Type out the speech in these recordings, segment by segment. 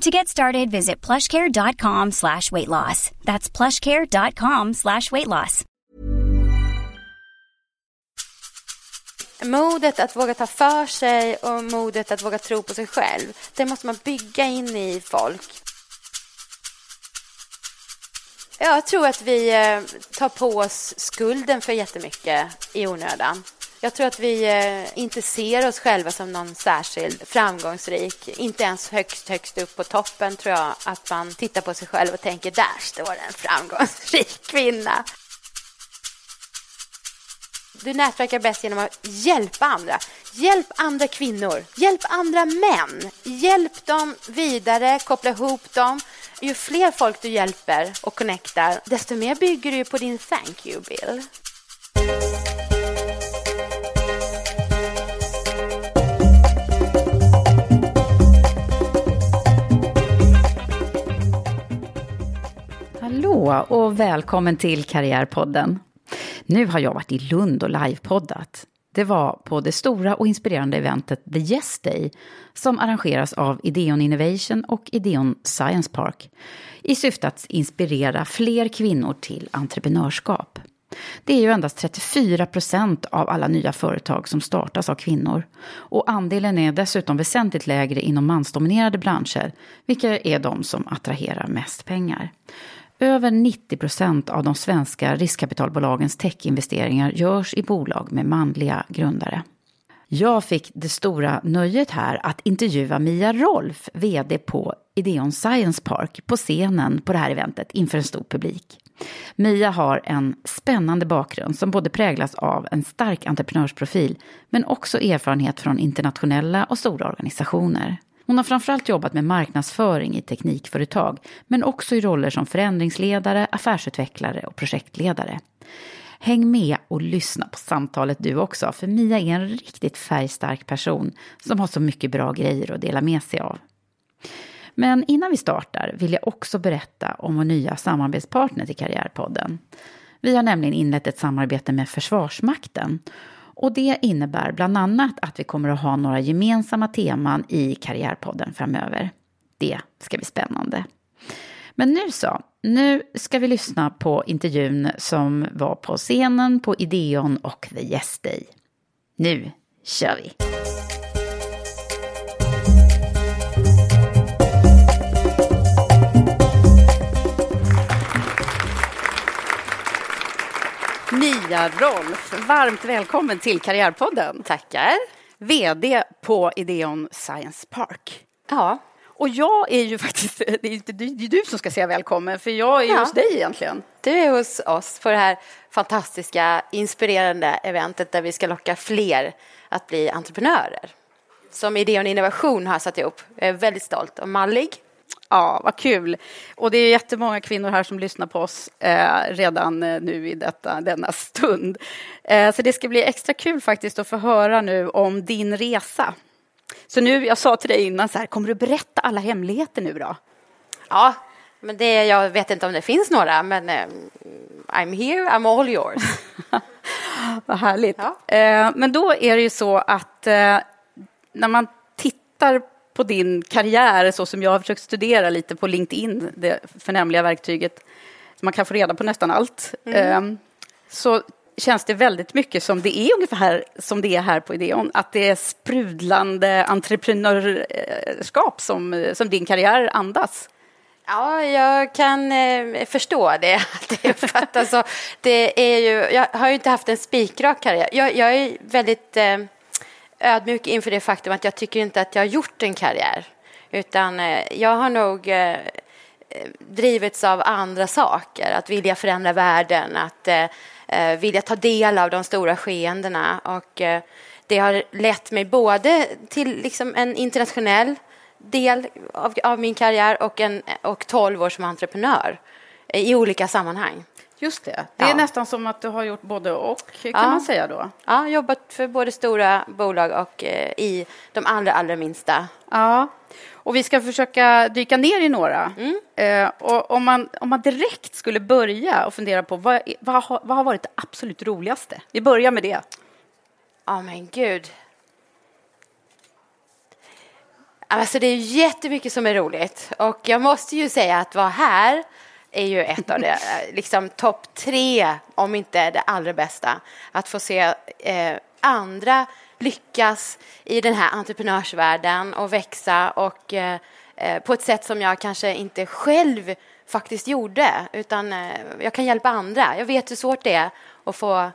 To get started, visit plushcare.com slash weight loss. That's plushcare.com slash weight loss. Modet att våga ta för sig och modet att våga tro på sig själv, det måste man bygga in i folk. Jag tror att vi eh, tar på oss skulden för jättemycket i onödan. Jag tror att vi eh, inte ser oss själva som någon särskild framgångsrik. Inte ens högst, högst upp på toppen tror jag att man tittar på sig själv och tänker där står en framgångsrik kvinna. Du nätverkar bäst genom att hjälpa andra. Hjälp andra kvinnor. Hjälp andra män. Hjälp dem vidare, koppla ihop dem. Ju fler folk du hjälper och connectar, desto mer bygger du på din thank you-bild. Hallå och välkommen till Karriärpodden. Nu har jag varit i Lund och livepoddat. Det var på det stora och inspirerande eventet The Yes Day som arrangeras av Ideon Innovation och Ideon Science Park i syfte att inspirera fler kvinnor till entreprenörskap. Det är ju endast 34 procent av alla nya företag som startas av kvinnor. Och andelen är dessutom väsentligt lägre inom mansdominerade branscher, vilka är de som attraherar mest pengar. Över 90 procent av de svenska riskkapitalbolagens techinvesteringar görs i bolag med manliga grundare. Jag fick det stora nöjet här att intervjua Mia Rolf, VD på Ideon Science Park, på scenen på det här eventet inför en stor publik. Mia har en spännande bakgrund som både präglas av en stark entreprenörsprofil men också erfarenhet från internationella och stora organisationer. Hon har framförallt jobbat med marknadsföring i teknikföretag, men också i roller som förändringsledare, affärsutvecklare och projektledare. Häng med och lyssna på samtalet du också, för Mia är en riktigt färgstark person som har så mycket bra grejer att dela med sig av. Men innan vi startar vill jag också berätta om vår nya samarbetspartner till Karriärpodden. Vi har nämligen inlett ett samarbete med Försvarsmakten och det innebär bland annat att vi kommer att ha några gemensamma teman i Karriärpodden framöver. Det ska bli spännande. Men nu så, nu ska vi lyssna på intervjun som var på scenen på Ideon och The Yes Day. Nu kör vi! Mia Rolf, varmt välkommen till Karriärpodden. Tackar. VD på Ideon Science Park. Ja. Och jag är ju faktiskt, det är inte du, det är du som ska säga välkommen, för jag är ja. hos dig egentligen. Du är hos oss på det här fantastiska, inspirerande eventet där vi ska locka fler att bli entreprenörer. Som Ideon Innovation har satt ihop. Jag är väldigt stolt och mallig. Ja, vad kul. Och det är jättemånga kvinnor här som lyssnar på oss eh, redan eh, nu i detta, denna stund. Eh, så det ska bli extra kul faktiskt att få höra nu om din resa. Så nu, jag sa till dig innan så här, kommer du berätta alla hemligheter nu då? Ja, Men det, jag vet inte om det finns några, men eh, I'm here, I'm all yours. Vad härligt. Ja. Eh, men då är det ju så att eh, när man tittar på din karriär så som jag har försökt studera lite på LinkedIn, det förnämliga verktyget, man kan få reda på nästan allt, eh, så känns det väldigt mycket som det är ungefär som det är här på Ideon, att det är sprudlande entreprenörskap som, som din karriär andas. Ja, jag kan eh, förstå det. Att det. Det är ju, jag har ju inte haft en spikrak karriär. Jag, jag är väldigt eh, ödmjuk inför det faktum att jag tycker inte att jag har gjort en karriär. Utan eh, jag har nog eh, eh, drivits av andra saker. Att vilja förändra världen, att eh, vilja ta del av de stora skeendena. Och eh, det har lett mig både till liksom en internationell del av, av min karriär och, en, och 12 år som entreprenör i olika sammanhang. Just det. Det är Ja. nästan som att du har gjort både och, kan Ja. man säga då. Ja, jobbat för både stora bolag och eh, i de allra, allra minsta. Ja, och vi ska försöka dyka ner i några. Mm. Eh, och om, man, om man direkt skulle börja och fundera på vad, vad, har, vad har varit det absolut roligaste? Vi börjar med det. Ja, men gud. Alltså det är jättemycket som är roligt och jag måste ju säga att vara här är ju ett av det, eh, liksom topp tre, om inte det allra bästa. Att få se eh, andra lyckas i den här entreprenörsvärlden och växa och eh, eh, på ett sätt som jag kanske inte själv faktiskt gjorde, utan eh, jag kan hjälpa andra. Jag vet hur svårt det är att få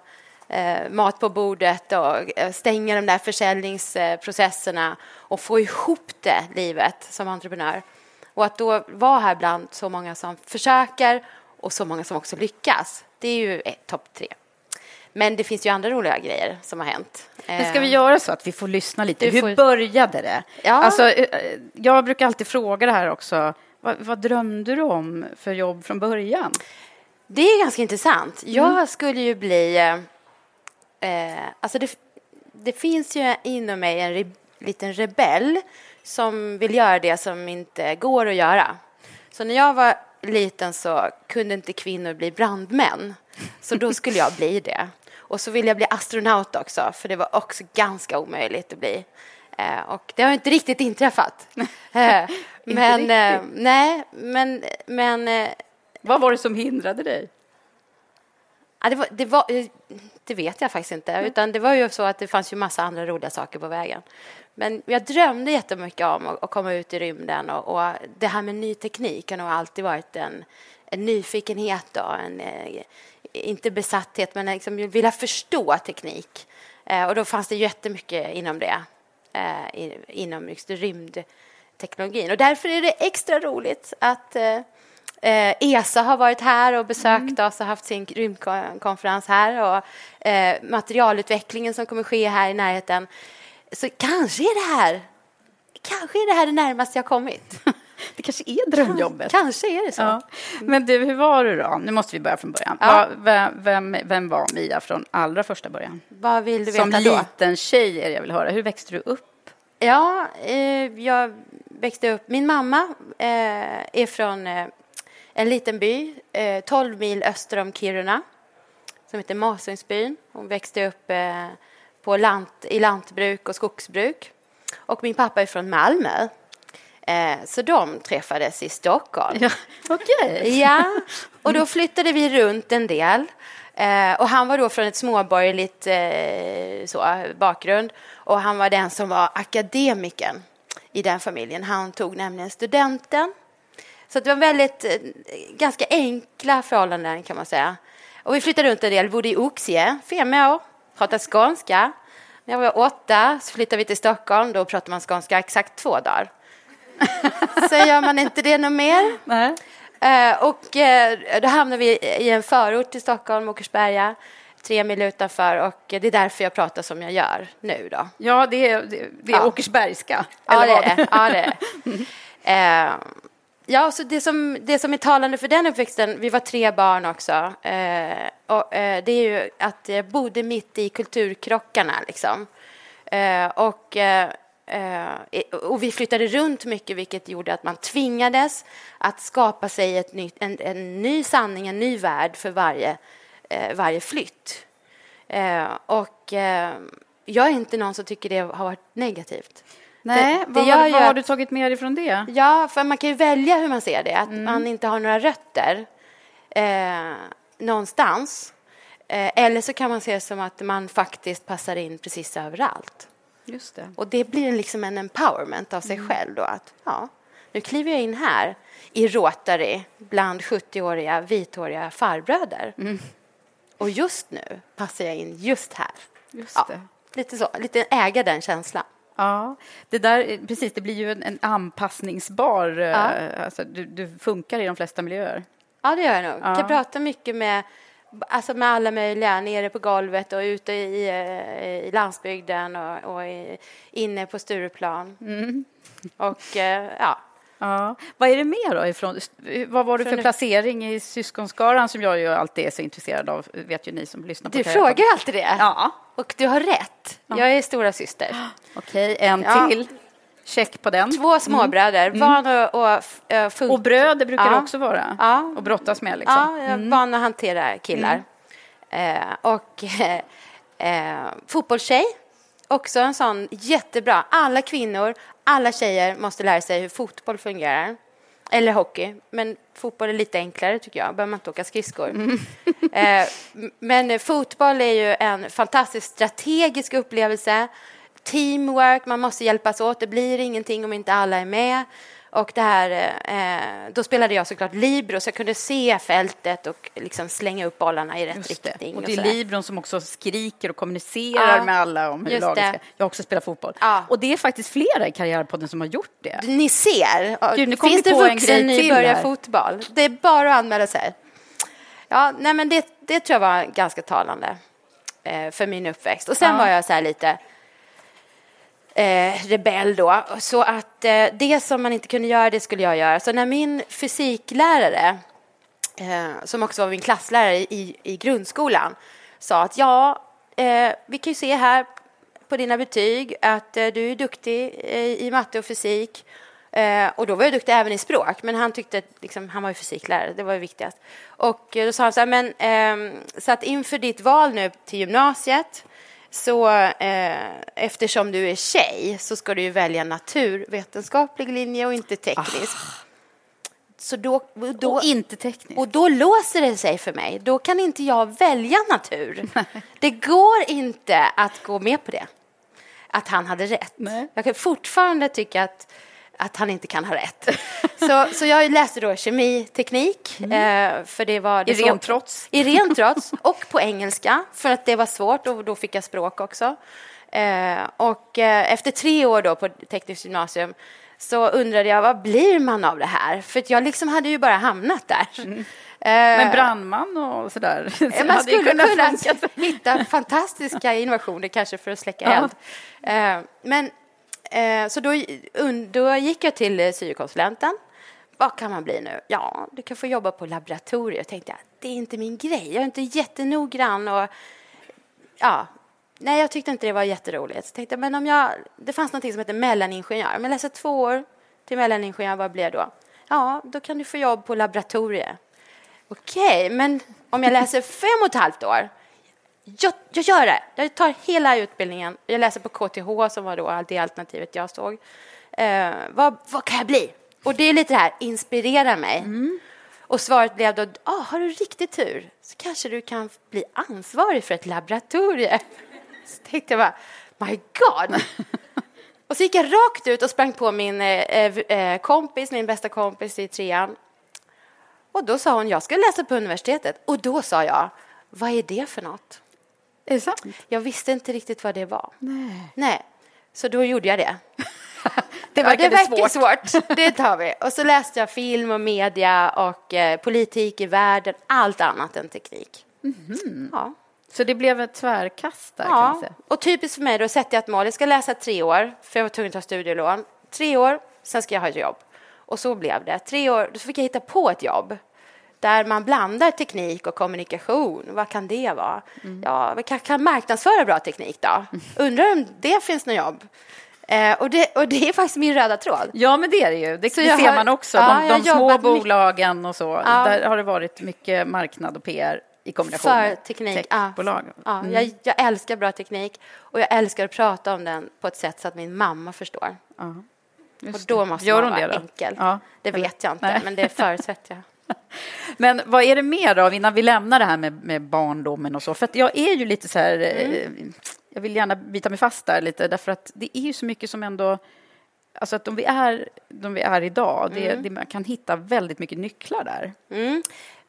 eh, mat på bordet och eh, stänga de där försäljningsprocesserna och få ihop det livet som entreprenör. Och att då vara här bland så många som försöker och så många som också lyckas, det är ju topp tre. Men det finns ju andra roliga grejer som har hänt. Men ska vi göra så att vi får lyssna lite? Du Hur får- började det? Ja. Alltså, eh, jag brukar alltid fråga det här också. Vad, vad drömde du om för jobb från början? Det är ganska intressant. Jag skulle ju bli... Eh, eh, alltså det, det finns ju inom mig en liten rebell som vill göra det som inte går att göra. Så när jag var liten så kunde inte kvinnor bli brandmän. Så då skulle jag bli det. Och så ville jag bli astronaut också, för det var också ganska omöjligt att bli. Eh, och det har inte riktigt inträffat. Eh, men, eh, riktigt. nej, men, men Vad var det som hindrade dig? Ja, det, var, det, var, eh, det vet jag faktiskt inte. Utan det var ju så att det fanns ju massa andra roliga saker på vägen. Men jag drömde jättemycket om att, att komma ut i rymden och, och det här med ny teknik har nog alltid varit en, en nyfikenhet och en, eh, inte besatthet, men liksom vilja förstå teknik. Eh, och då fanns det jättemycket inom det, eh, inom just rymdteknologin. Och därför är det extra roligt att eh, Eh, ESA har varit här och besökt oss och haft sin rymdkonferens här och eh, materialutvecklingen som kommer ske här i närheten. Så kanske är det här, kanske är det här det närmaste jag kommit. Det kanske är drömjobbet. kanske är det så. Ja. Men du, hur var du då? Nu måste vi börja från början. Ja. Vem, vem, vem var Mia från allra första början? Vad vill du Som veta då? liten tjej är det jag vill höra. Hur växte du upp? Ja, eh, jag växte upp. Min mamma eh, är från eh, en liten by, eh, 12 mil öster om Kiruna, som heter Masungsbyn. Hon växte upp eh, på lant, i lantbruk och skogsbruk. Och min pappa är från Malmö. Eh, så de träffades i Stockholm. Ja, Okej. Ja, och då flyttade vi runt en del. Eh, och han var då från ett småborgerligt eh, så, bakgrund. Och han var den som var akademikern i den familjen. Han tog nämligen studenten. Så det var väldigt, eh, ganska enkla förhållanden kan man säga. Och vi flyttade runt en del, bodde i Oxie, fem år, pratade skånska. När jag var åtta så flyttade vi till Stockholm, då pratade man skånska exakt två dagar. Så gör man inte det något mer. Nej. Eh, och eh, då hamnade vi i en förort till Stockholm, Åkersberga, tre mil utanför. Och det är därför jag pratar som jag gör nu då. Ja, det är, det, det är Ja. Åkersbergska. Ja, eller det vad? är det. Ja, det, är det. Ja, så det som, det som är talande för den uppväxten, vi var tre barn också, eh, och, eh, det är ju att jag bodde mitt i kulturkrockarna. Liksom. Eh, och eh, eh, och vi flyttade runt mycket, vilket gjorde att man tvingades att skapa sig ett nytt, en, en ny sanning, en ny värld för varje, eh, varje flytt. Eh, och eh, jag är inte någon som tycker det har varit negativt. Nej, det, vad, vad, vad har du tagit med dig från det? Ja, för man kan ju välja hur man ser det, att mm. man inte har några rötter eh, någonstans. Eh, eller så kan man se det som att man faktiskt passar in precis överallt. Just det. Och det blir liksom en empowerment av sig mm. själv då att ja, nu kliver jag in här i Rotary bland 70-åriga vithåriga farbröder. Mm. Och just nu passar jag in just här. Just ja, lite så, lite äga den känslan. Ja, det där, precis, det blir ju en, en anpassningsbar... Ja. Alltså, du, du, funkar i de flesta miljöer. Ja, det gör jag nog. Ja. Jag kan prata mycket med, alltså med alla möjliga, nere på golvet och ute i, i landsbygden och, och i, inne på Stureplan. Mm. Och ja, Ja. Vad är det mer då? Ifrån, vad var det för placering i syskonskaran som jag ju alltid är så intresserad av, vet ju ni som lyssnar på Du frågar alltid det. Ja. Och du har rätt. Ja. Jag är stora syster. Okej, en ja. till. Check på den. Två småbröder, mm. van och, och, och, och bröd, det brukar ja. det också vara. Ja. Och brottas med liksom. Ja, jag mm. van att hantera killar. Mm. Eh, och eh, fotbollstjej, också en sån jättebra. Alla kvinnor, alla tjejer måste lära sig hur fotboll fungerar. Eller hockey, men fotboll är lite enklare tycker jag. behöver man inte åka skridskor. Mm. eh, men fotboll är ju en fantastisk strategisk upplevelse. Teamwork, man måste hjälpas åt. Det blir ingenting om inte alla är med. Och det här, eh, då spelade jag såklart libero så jag kunde se fältet och liksom slänga upp bollarna i rätt riktning. Och det är libron som också skriker och kommunicerar ja. med alla om hur laget ska... Jag har också spelat fotboll. Ja. Och det är faktiskt flera i Karriärpodden som har gjort det. Ni ser! Gud, nu Finns det vuxen nybörjar fotboll? Det är bara att anmäla sig. Ja, nej men det, det tror jag var ganska talande eh, för min uppväxt. Och sen ja. var jag så här lite eh, rebell då. Så att eh, det som man inte kunde göra, det skulle jag göra. Så när min fysiklärare, eh, som också var min klasslärare i, i grundskolan, sa att ja, eh, vi kan ju se här på dina betyg att eh, du är duktig eh, i matte och fysik. Eh, och då var jag duktig även i språk, men han tyckte liksom, han var ju fysiklärare, det var ju viktigast. Och eh, då sa han så här, men ehm, så att inför ditt val nu till gymnasiet så eh, eftersom du är tjej så ska du ju välja naturvetenskaplig linje och inte teknisk. Ah. Så då, då, och inte teknisk. Och då låser det sig för mig. Då kan inte jag välja natur. det går inte att gå med på det. Att han hade rätt. Nej. Jag kan fortfarande tycka att att han inte kan ha rätt. Så, så jag läste då kemiteknik, mm. eh, för det var... Det I ren trots? I ren trots, och på engelska, för att det var svårt, och då fick jag språk också. Eh, och eh, efter tre år då på tekniskt gymnasium så undrade jag, vad blir man av det här? För jag liksom hade ju bara hamnat där. Mm. Men brandman och sådär? Så man skulle kunna hitta fantastiska innovationer kanske för att släcka eld. Eh, men så då, då gick jag till syokonsulenten. Vad kan man bli nu? Ja, du kan få jobba på laboratoriet. tänkte det är inte min grej. Jag är inte jättenoggrann och ja, nej, jag tyckte inte det var jätteroligt. Så tänkte men om jag, det fanns något som hette mellaningenjör. Om jag läser två år till mellaningenjör, vad blir jag då? Ja, då kan du få jobb på laboratoriet. Okej, men om jag läser fem och ett halvt år, jag, jag gör det. Jag tar hela utbildningen. Jag läser på KTH som var då det alternativet jag såg. Eh, vad, vad kan jag bli? Och det är lite det här, inspirera mig. Mm. Och svaret blev då, ah, har du riktigt tur så kanske du kan bli ansvarig för ett laboratorium. Så tänkte jag bara, my God. och så gick jag rakt ut och sprang på min eh, eh, kompis, min bästa kompis i trean. Och då sa hon, jag ska läsa på universitetet. Och då sa jag, vad är det för något? Är det sant? Jag visste inte riktigt vad det var. Nej. Nej. Så då gjorde jag det. det verkade ja, det svårt. svårt. Det tar vi. Och så läste jag film och media och eh, politik i världen, allt annat än teknik. Mm. Ja. Så det blev ett tvärkast där, ja. kan man säga. och typiskt för mig då sätter jag ett mål. Jag ska läsa tre år, för jag var tvungen att ta studielån. Tre år, sen ska jag ha ett jobb. Och så blev det. Tre år, då fick jag hitta på ett jobb där man blandar teknik och kommunikation. Vad kan det vara? Mm. Ja, vi kan, kan marknadsföra bra teknik då? Undrar om det finns något jobb? Eh, och, det, och det är faktiskt min röda tråd. Ja, men det är det ju. Det, det ser har- man också. ja, de små mycket- bolagen och så. Ja. Där har det varit mycket marknad och PR i kombination För med teknik. Techbolag. Ja, Mm. jag, jag älskar bra teknik och jag älskar att prata om den på ett sätt så att min mamma förstår. Ja, Och då måste Gör man vara det då? enkel. Ja. Det vet jag inte, Nej. men det förutsätter jag. Men vad är det mer då, innan vi lämnar det här med, med barndomen och så? För att jag är ju lite så här, Mm. eh, jag vill gärna bita mig fast där lite, därför att det är ju så mycket som ändå, alltså att de vi är, de vi är idag, det, Mm. det, man kan hitta väldigt mycket nycklar där. Mm.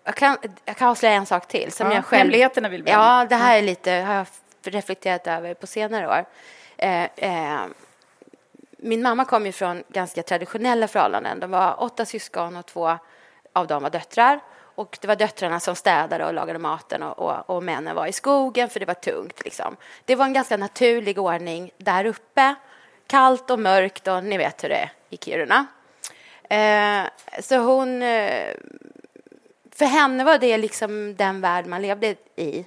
Jag, kan, jag kan avslöja en sak till. Som Ja, jag själv, hemligheterna vill vi Ja, det här är lite, har jag reflekterat över på senare år. Eh, eh, min mamma kom ju från ganska traditionella förhållanden. De var åtta syskon och två av dem var döttrar. Och det var döttrarna som städade och lagade maten och, och, och männen var i skogen för det var tungt. Liksom. Det var en ganska naturlig ordning där uppe. Kallt och mörkt och ni vet hur det är i Kiruna. Eh, så hon... Eh, för henne var det liksom den värld man levde i.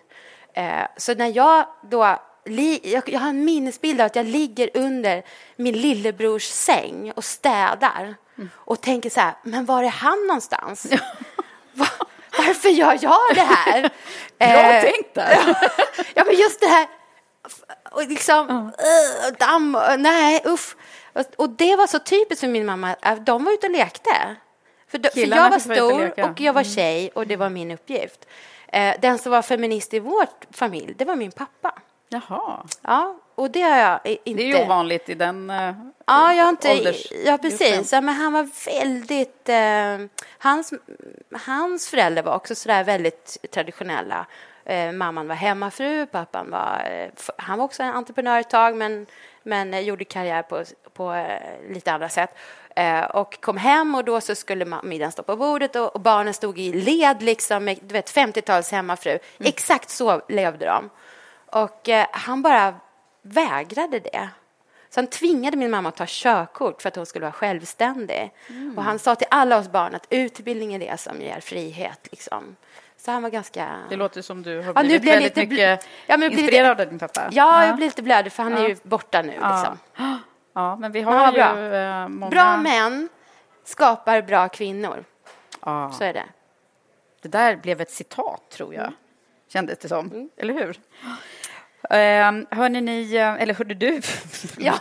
Eh, så när jag då... Li, jag, jag har en minnesbild av att jag ligger under min lillebrors säng och städar och tänker så här, men var är han någonstans? Va, varför gör jag det här? Bra Eh, tänkt där! Ja, men just det här och liksom uh, damm, uh, nej usch. Och, och det var så typiskt för min mamma, att de var ute och lekte. För, då, för jag var och stor. Mm. och jag var tjej och det var min uppgift. Eh, den som var feminist i vår familj, det var min pappa. Jaha, Ja, och det har jag inte... det är ju ovanligt i den eh, Ja, jag har inte, åldersgruppen. ja precis. Ja, men han var väldigt... Eh, hans, hans föräldrar var också sådär väldigt traditionella. Eh, mamman var hemmafru, pappan var... Eh, han var också en entreprenör ett tag, men, men eh, gjorde karriär på, på eh, lite andra sätt. Och kom hem och då så skulle middagen stå på bordet och, och barnen stod i led, liksom, med, du vet, 50-tals hemmafru. Exakt så levde de. Och han bara vägrade det. Så han tvingade min mamma att ta körkort för att hon skulle vara självständig. Och han sa till alla oss barn att utbildning är det som ger frihet. Liksom. Så han var ganska... Det låter som du har Ja, blivit jag väldigt lite mycket Ja, blir lite- inspirerad av din pappa. Ja, jag blir lite blödig för han är ju borta nu. Liksom. Ja, men vi har ju bra. eh, många... Bra män skapar bra kvinnor. Ja. Så är det. Det där blev ett citat, tror jag. Kändes det som. Mm. Eller hur? Um, hörni ni, eh, eller hörde du? Ja.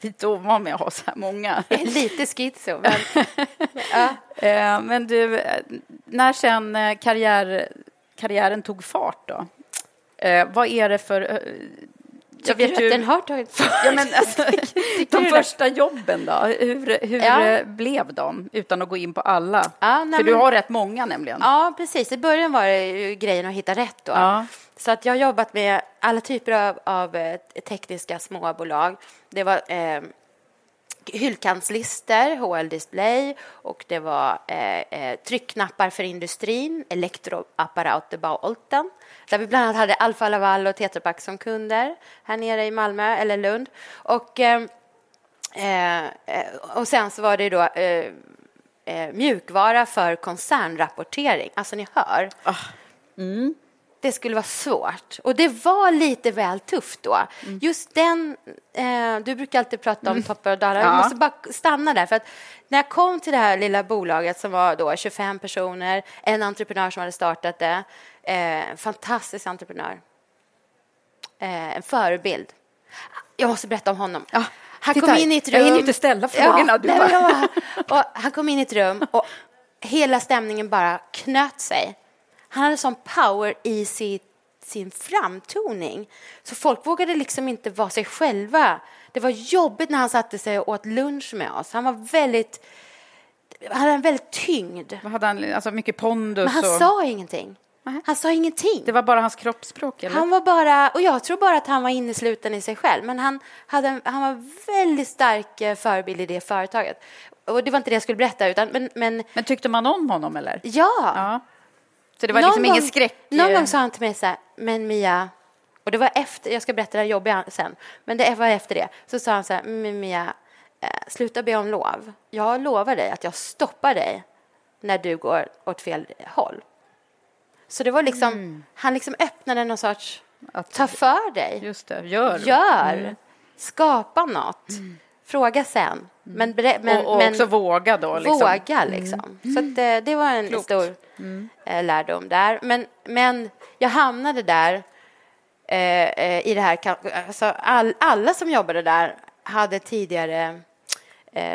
Lite ovan med att ha så här många. Lite schizo. Men... ja. Eh, men du, eh, när sen eh, karriär, karriären tog fart då? Eh, vad är det för... eh, jag Tycker du att den har tagit fart? Ja, men alltså, de första jobben då, hur, hur Ja. eh, blev de? Utan att gå in på alla. Ja, nej, För du men- har rätt många nämligen. Ja, precis. I början var det ju grejen att hitta rätt då. Ja. Så att jag har jobbat med alla typer av, av eh, tekniska småbolag. Det var eh, hyllkantslister, HL Display och det var eh, eh tryckknappar för industrin, Elektroapparater Baolten där vi bland annat hade Alfa Laval och Tetra Pak som kunder här nere i Malmö eller Lund. Och, ehm, eh, eh, och sen så var det då eh, eh, mjukvara för koncernrapportering. Alltså ni hör. Ah. Mm. Det skulle vara svårt. Och det var lite väl tufft då. Mm. Just den... Eh, du brukar alltid prata om toppar och dalar. Ja. Jag måste bara stanna där. För att när jag kom till det här lilla bolaget som var då 25 personer, en entreprenör som hade startat det. Eh, fantastisk entreprenör. Eh, en förebild. Jag måste berätta om honom. Ja, han titta, kom in i ett rum. jag hinner inte ställa frågorna, du nej, bara- och han kom in i ett rum och hela stämningen bara knöt sig. Han hade sån power i sitt, sin framtoning. Så folk vågade liksom inte vara sig själva. Det var jobbigt när han satte sig och åt lunch med oss. Han var väldigt... Han hade en väldigt tyngd. Hade han, alltså mycket pondus Men han och... sa ingenting. Han sa ingenting. Det var bara hans kroppsspråk, eller? Han var bara, och jag tror bara att han var innesluten i sig själv, men han, hade, en- han var väldigt stark eh, förebild i det företaget. Och det var inte det jag skulle berätta, utan, men, men Men tyckte man om honom, eller? ja. Ja. Så det var Någon liksom ingen gång- skräck? Någon eh, gång sa han till mig så här, men Mia, och det var efter, jag ska berätta det jobbiga sen, men det var efter det, så sa han så här, men Mia, eh, sluta be om lov. Jag lovar dig att jag stoppar dig när du går åt fel håll. Så det var liksom, han liksom öppnade någon sorts, Att- ta för dig. Just det, gör. Gör! skapa något. Fråga sen. Men, bre- men, och, och men också våga då. Liksom. Mm. våga liksom. Så att, eh, det var en Klokt. stor eh, lärdom där. Men, men jag hamnade där eh, eh, i det här. Alltså, all, alla som jobbade där hade tidigare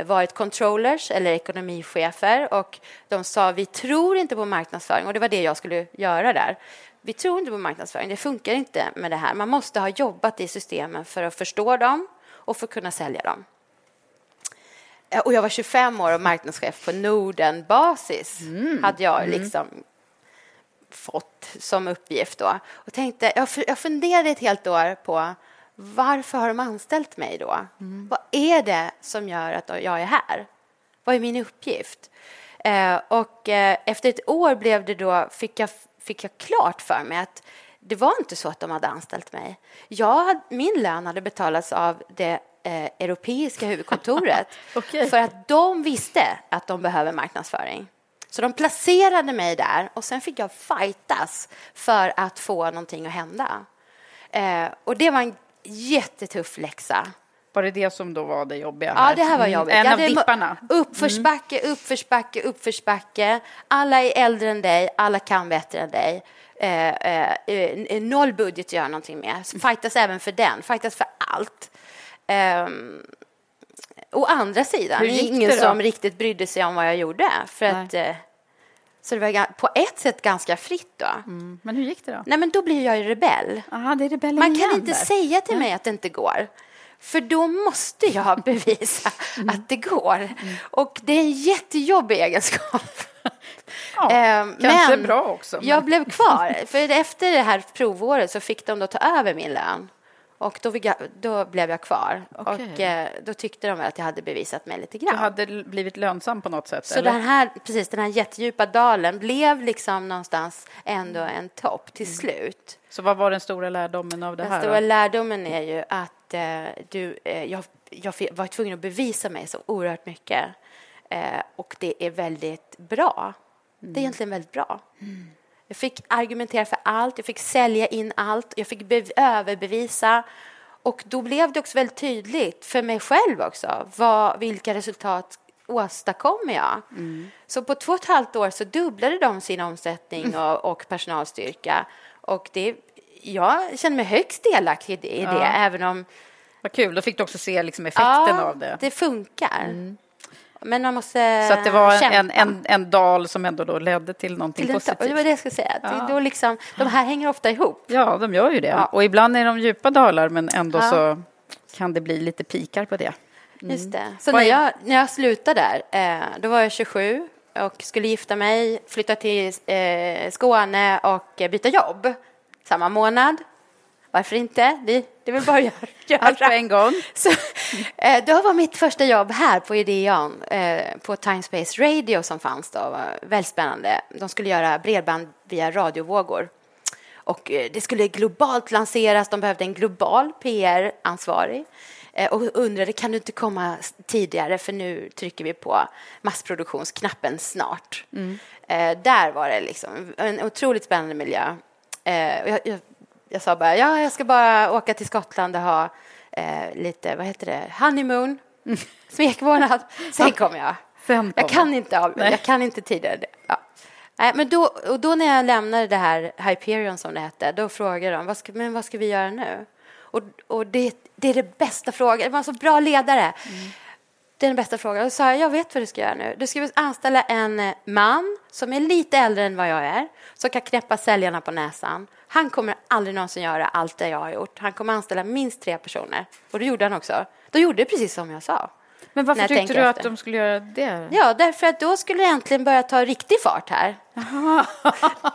varit controllers eller ekonomichefer och de sa vi tror inte på marknadsföring och det var det jag skulle göra där. Vi tror inte på marknadsföring, det funkar inte med det här. Man måste ha jobbat i systemen för att förstå dem och för att kunna sälja dem. Eh, Och jag var 25 år och marknadschef på Norden-basis. hade jag liksom fått som uppgift då. Och tänkte, jag, jag funderade ett helt år på varför har de anställt mig då? Vad är det som gör att jag är här? Vad är min uppgift? Eh, och eh, efter ett år blev det då, fick jag, fick jag klart för mig att det var inte så att de hade anställt mig. Jag, hade- min lön hade betalats av det eh, europeiska huvudkontoret Okej. för att de visste att de behöver marknadsföring. Så de placerade mig där och sen fick jag fightas för att få någonting att hända. Eh, och det var en jättetuff läxa. Var det det som då var det jobbiga? Ja, här? det här var Mm, jobbigt. En Jag av dipparna. Uppförsbacke, uppförsbacke, uppförsbacke. Alla är äldre än dig, alla kan bättre än dig. Eh, eh, eh, noll budget att göra någonting med. Så fightas även för den, fightas för allt. Ehm, å andra sidan, ingen som riktigt brydde sig om vad jag gjorde. För att, eh, så det var på ett sätt ganska fritt då. Mm. Men hur gick det då? Nej, men då blir jag ju rebell. Aha, det är rebellen Man kan inte där. säga till mig att det inte går. För då måste jag bevisa att det går. Och det är en jättejobbig egenskap. Ja, Ehm, kanske bra också, men- Jag blev kvar. För efter det här provåret så fick de då ta över min lön. Och då, jag, då blev jag kvar. Okej. Och eh, då tyckte de väl att jag hade bevisat mig lite Du grann. hade l- blivit lönsam på något sätt? Så eller? den här, precis, den här jättedjupa dalen blev liksom någonstans ändå en topp till slut. Så vad var den stora lärdomen av det Den här? stora då? lärdomen är ju att eh, du, eh, jag, jag var tvungen att bevisa mig så oerhört mycket. Eh, och det är väldigt bra. Det är egentligen väldigt bra. Jag fick argumentera för allt, jag fick sälja in allt, jag fick bev- överbevisa. Och då blev det också väldigt tydligt för mig själv också vad, vilka resultat åstadkommer jag. Så på två och ett halvt år så dubblade de sin omsättning och, och personalstyrka. Och det, jag känner mig högst delaktig i det, det även om Vad kul, då fick du också se liksom effekten av det. det funkar. Men man måste Så att det var kämpa. en, en, en dal som ändå då ledde till någonting till positivt. Det var det jag skulle säga. Det, då liksom, de här hänger ofta ihop. Ja, de gör ju det. Ja. Och ibland är de djupa dalar, men ändå Ja. så kan det bli lite pikar på det. Just det. Så Vad när är- jag, när jag slutade där, eh, då var jag 27 och skulle gifta mig, flytta till eh, Skåne och byta jobb samma månad. Varför inte? Det, det vill bara göra. Allt på en gång. Så, eh, då var mitt första jobb här på Ideon, eh, på Time Space Radio som fanns då. var väldigt spännande. De skulle göra bredband via radiovågor. Och eh, det skulle globalt lanseras, de behövde en global PR-ansvarig. Och undrade, kan du inte komma tidigare för nu trycker vi på massproduktionsknappen snart. Eh, där var det liksom en otroligt spännande miljö. Eh, jag, jag, jag sa bara, ja, jag ska bara åka till Skottland och ha eh, lite, vad heter det, honeymoon, smekmånad. Sen kommer jag. Sen Jag kommer. kan inte, av, jag kan inte tidigare. Ja. Nej, men då, och då när jag lämnade det här Hyperion som det hette, då frågade de, vad ska, men vad ska vi göra nu? Och, och det, det är det bästa frågan, det var en så bra ledare. Det är den bästa frågan. Och sa jag, jag vet vad du ska göra nu. Du ska anställa en eh, man som är lite äldre än vad jag är, som kan knäppa säljarna på näsan. Han kommer aldrig någonsin göra allt det jag har gjort. Han kommer anställa minst tre personer. Och det gjorde han också. Då gjorde det precis som jag sa. Men varför tyckte du att de skulle göra det? Ja, därför att då skulle det äntligen börja ta riktig fart här.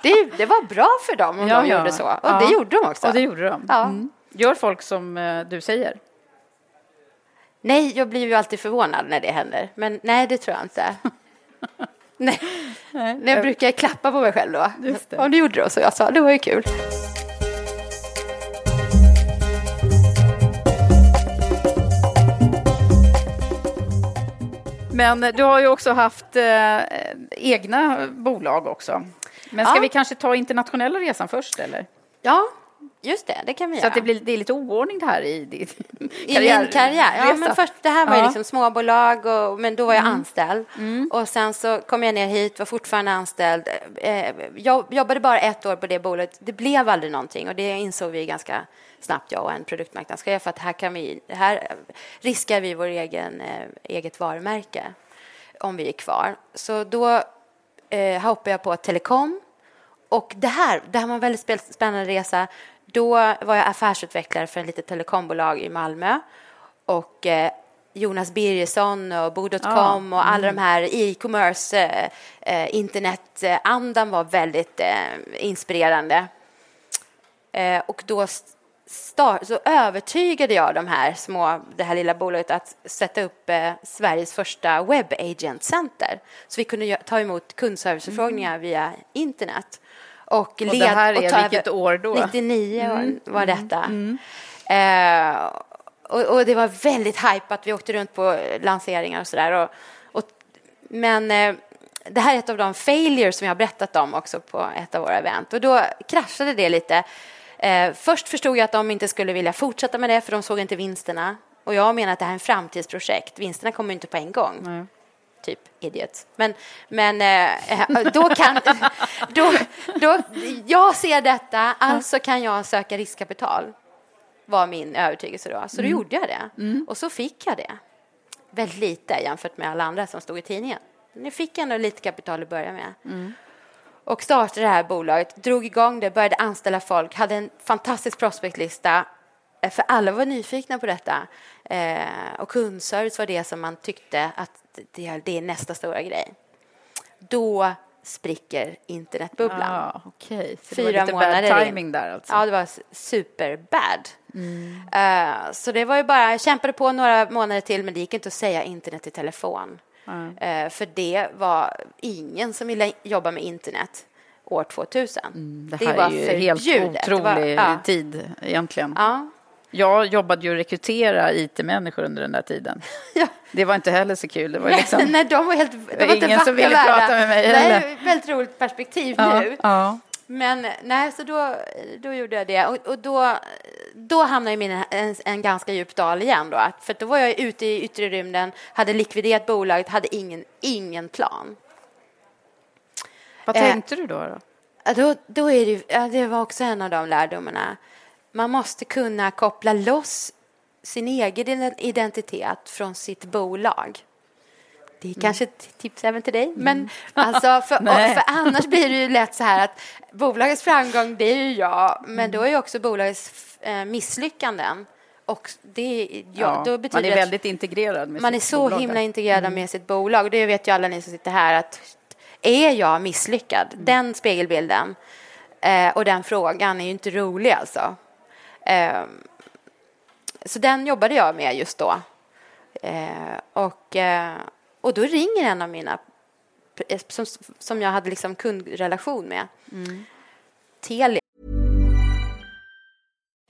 Det, det var bra för dem om Ja, de ja. gjorde så. Och Ja. det gjorde de också. Och det gjorde de? Ja. Mm. Gör folk som eh, du säger? Nej, jag blir ju alltid förvånad när det händer. Men nej, det tror jag inte. nej. nej. Jag brukar klappa på mig själv då. Om du gjorde det så jag sa, det var ju kul. Men du har ju också haft eh, egna bolag också. Men ska Ja. vi kanske ta internationella resan först eller? Ja, Just det, det kan vi Så göra. att det, blir, det är lite oordning det här i din I min karriär? Ja, men först, det här var ju liksom småbolag, och, men då var jag anställd. Och sen så kom jag ner hit, var fortfarande anställd. Eh, jag jobbade bara ett år på det bolaget. Det blev aldrig någonting och det insåg vi ganska snabbt, jag och en produktmarknadschef, att här, kan vi, här riskar vi vår egen, eh, eget varumärke om vi är kvar. Så då eh, hoppade jag på telekom. Och det här, det här var en väldigt spä- spännande resa. Då var jag affärsutvecklare för ett litet telekombolag i Malmö. Och eh, Jonas Birgersson och Bo.com och alla de här e-commerce, eh, internetandan var väldigt eh, inspirerande. Eh, och då st- start, så övertygade jag de här små, det här lilla bolaget att sätta upp eh, Sveriges första web agent center. Så vi kunde ta emot kundserviceförfrågningar via internet. Och, det här är ta vilket över- år då? 99 var- var detta. Eh, och, och det var väldigt att vi åkte runt på lanseringar och sådär. Och, och, men eh, det här är ett av de failures som jag har berättat om också på ett av våra event. Och då kraschade det lite. Eh, först förstod jag att de inte skulle vilja fortsätta med det för de såg inte vinsterna. Och jag menar att det här är en framtidsprojekt. Vinsterna kommer inte på en gång. Typ idiot. Men, men eh, då kan... Då, då, jag ser detta, alltså kan jag söka riskkapital. Var min övertygelse då. Så då gjorde jag det. Och så fick jag det. Väldigt lite jämfört med alla andra som stod i tidningen. Nu fick jag ändå lite kapital att börja med. Och startade det här bolaget, drog igång det, började anställa folk, hade en fantastisk prospektlista. För alla var nyfikna på detta. Eh, och kundservice var det som man tyckte att det, det är nästa stora grej. Då spricker internetbubblan. Ja, okej. Så det Fyra var lite månader bad in. timing där alltså. Ja, det var superbad. Eh, så det var ju bara, jag kämpade på några månader till men det gick inte att säga internet i telefon. Eh, för det var ingen som ville jobba med internet år 2000. Mm, Det här var är ju helt. Det var- otrolig ja. tid egentligen. Ja. Jag jobbade ju att rekrytera IT-människor under den där tiden. Ja. Det var inte heller så kul. Det var liksom... Nej, de var helt... De var ingen som ville värda. prata med mig Det är ett väldigt roligt perspektiv ja, nu. ja. Men nej, så då, då gjorde jag det. Och, och då, då hamnade jag i min, en, en ganska djup dal igen. Då. För då var jag ute i yttre rymden, hade likviderat bolaget, hade ingen, ingen plan. Vad Eh, tänkte du då? då? Då, då är det, ja, det var också en av de lärdomarna. Man måste kunna koppla loss sin egen identitet från sitt bolag. Det är kanske ett tips även till dig. Men alltså, för, för annars blir det ju lätt så här att bolagets framgång, det är ju jag. Men då är ju också bolagets eh, misslyckanden. Och det, ja, då betyder man är väldigt integrerad med man är sitt så bolag himla integrerad med sitt bolag. Det vet ju alla ni som sitter här att är jag misslyckad? Den spegelbilden eh, och den frågan är ju inte rolig alltså. Eh, så den jobbade jag med just då. Eh, och, eh, och då ringer en av mina eh, som, som jag hade liksom kundrelation med. Telia.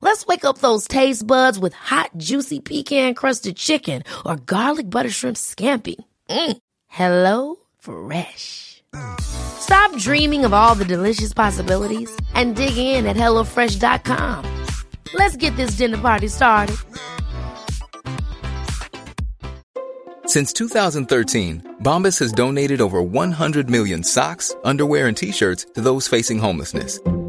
Let's wake up those taste buds with hot, juicy pecan-crusted chicken or garlic butter shrimp scampi. Mm. Hello Fresh. Stop dreaming of all the delicious possibilities and dig in at HelloFresh.com. Let's get this dinner party started. Since 2013, Bombas has donated over 100 million socks, underwear, and t-shirts to those facing homelessness.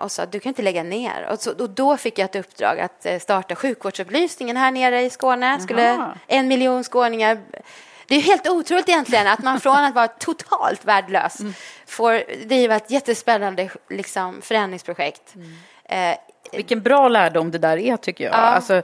Och sa du kan inte lägga ner. Och, så, och då fick jag ett uppdrag att eh, starta sjukvårdsupplysningen här nere i Skåne. Skulle en miljon skåningar det är helt otroligt egentligen att man från att vara totalt värdelös får driva ett jättespännande liksom, förändringsprojekt. Eh, Vilken bra lärdom det där är tycker jag. Ja. Alltså,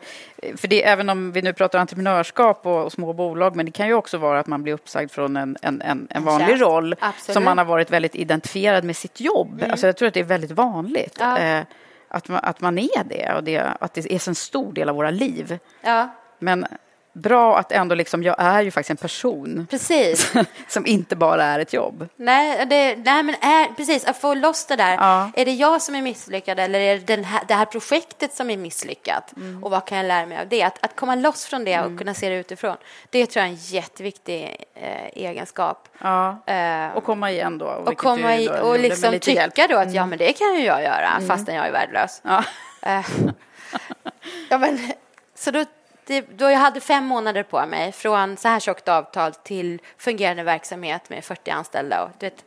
för det, även om vi nu pratar entreprenörskap och, och små bolag, men det kan ju också vara att man blir uppsagd från en, en, en, en vanlig tjänst. roll Absolut. som man har varit väldigt identifierad med sitt jobb. Alltså, jag tror att det är väldigt vanligt. Ja. Eh, att, man, att man är det och det, att det är en stor del av våra liv. ja, Men bra att ändå liksom, jag är ju faktiskt en person precis. som inte bara är ett jobb. Nej, det, nej men är, precis, att få loss det där. Ja. Är det jag som är misslyckad eller är det den här, det här projektet som är misslyckat? Mm. Och vad kan jag lära mig av det? Att, att komma loss från det och kunna se det utifrån. Det tror jag är en jätteviktig eh, egenskap. Ja. Eh, Och komma igen då. och komma i, och liksom tycka hjälp. Mm. då att ja, men det kan ju jag göra fastän jag är värdelös. Ja. Eh, ja, men, så då, det, då jag hade fem månader på mig från så här tjockt avtal till fungerande verksamhet med 40 anställda. Och, du vet,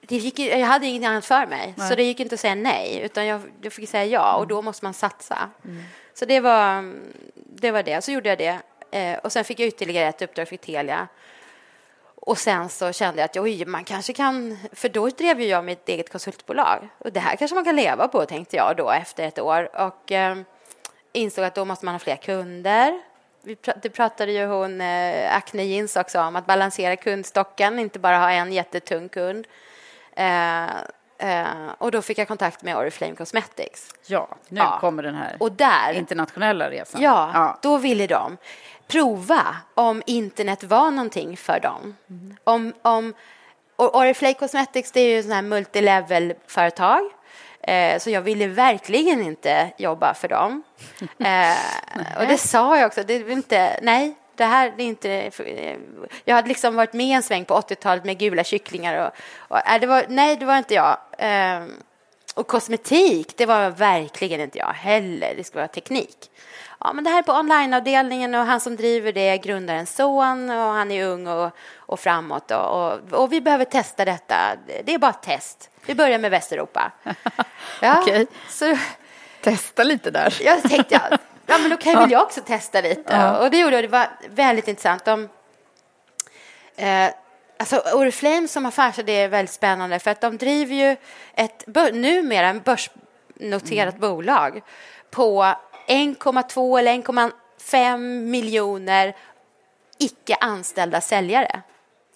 det gick, jag hade inget annat för mig, så det gick inte att säga nej, utan jag, jag fick säga ja och då måste man satsa. Så det var, det var det. Så gjorde jag det. Eh, och sen fick jag ytterligare ett uppdrag för Telia. Och sen så kände jag att oj, man kanske kan, för då drev ju jag mitt eget konsultbolag. Och det här kanske man kan leva på, tänkte jag då efter ett år. Och eh, insåg att då måste man ha fler kunder. Vi pr- det pratade ju hon, eh, Acne Jeans också om, att balansera kundstocken, inte bara ha en jättetung kund. Eh, eh, och då fick jag kontakt med Oriflame Cosmetics. Ja, nu Ja. kommer den här Och där internationella resan. Ja, ja. då ville de prova om internet var någonting för dem. Om, om, och Oriflame Cosmetics det är ju sånt här multilevel-företag. Eh, så jag ville verkligen inte jobba för dem. Eh, och det sa jag också. Det är inte, nej, det här det är inte... Jag hade liksom varit med en sväng på 80-talet med gula kycklingar. Och, och, nej, det var, nej, det var inte jag. Eh, och kosmetik, det var verkligen inte jag heller. Det skulle vara teknik. Ja, men det här är på onlineavdelningen och han som driver det är grundarens son och han är ung och, och framåt. Och, och, och vi behöver testa detta. Det är bara ett test. Vi börjar med Västeuropa. Ja, Okej. så Testa lite där. jag tänkte, ja, ja men då kan väl jag också testa lite. Och det gjorde jag. Det var väldigt intressant. De, eh, alltså Oriflame som affärsidé är väldigt spännande för att de driver ju ett numera en börsnoterat bolag på 1,2 eller 1,5 miljoner icke anställda säljare.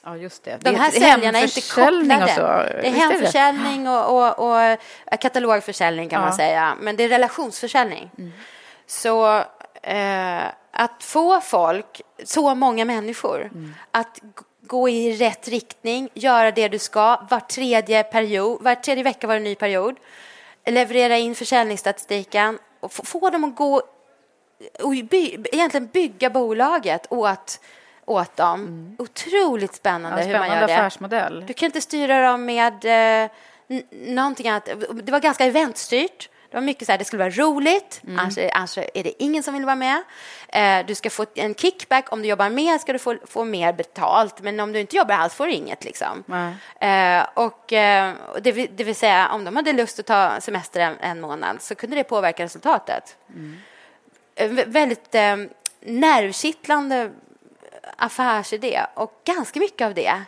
Ja, just det. De Det är här ett säljarna är inte kopplade. och så. Det är hemförsäljning och, och, och eh, katalogförsäljning kan Ja. man säga. Men det är relationsförsäljning. Så eh, att få folk, så många människor, att g- gå i rätt riktning, göra det du ska var tredje period, var tredje vecka var det en ny period, leverera in försäljningsstatistiken och få, dem att gå och by, egentligen bygga bolaget åt, åt dem. Otroligt spännande, Ja, hur man spännande gör det. affärsmodell. Du kan inte styra dem med eh, någonting annat. Det var ganska eventstyrt. Det var mycket så här, det skulle vara roligt, Mm. annars, annars är det ingen som vill vara med. Eh, du ska få en kickback, om du jobbar mer ska du få, få mer betalt, men om du inte jobbar alls får du inget. Liksom. Nej. Eh, och, eh, det, vill, det vill säga, om de hade lust att ta semester en, en månad så kunde det påverka resultatet. Eh, vä- väldigt eh, nervkittlande affärsidé och ganska mycket av det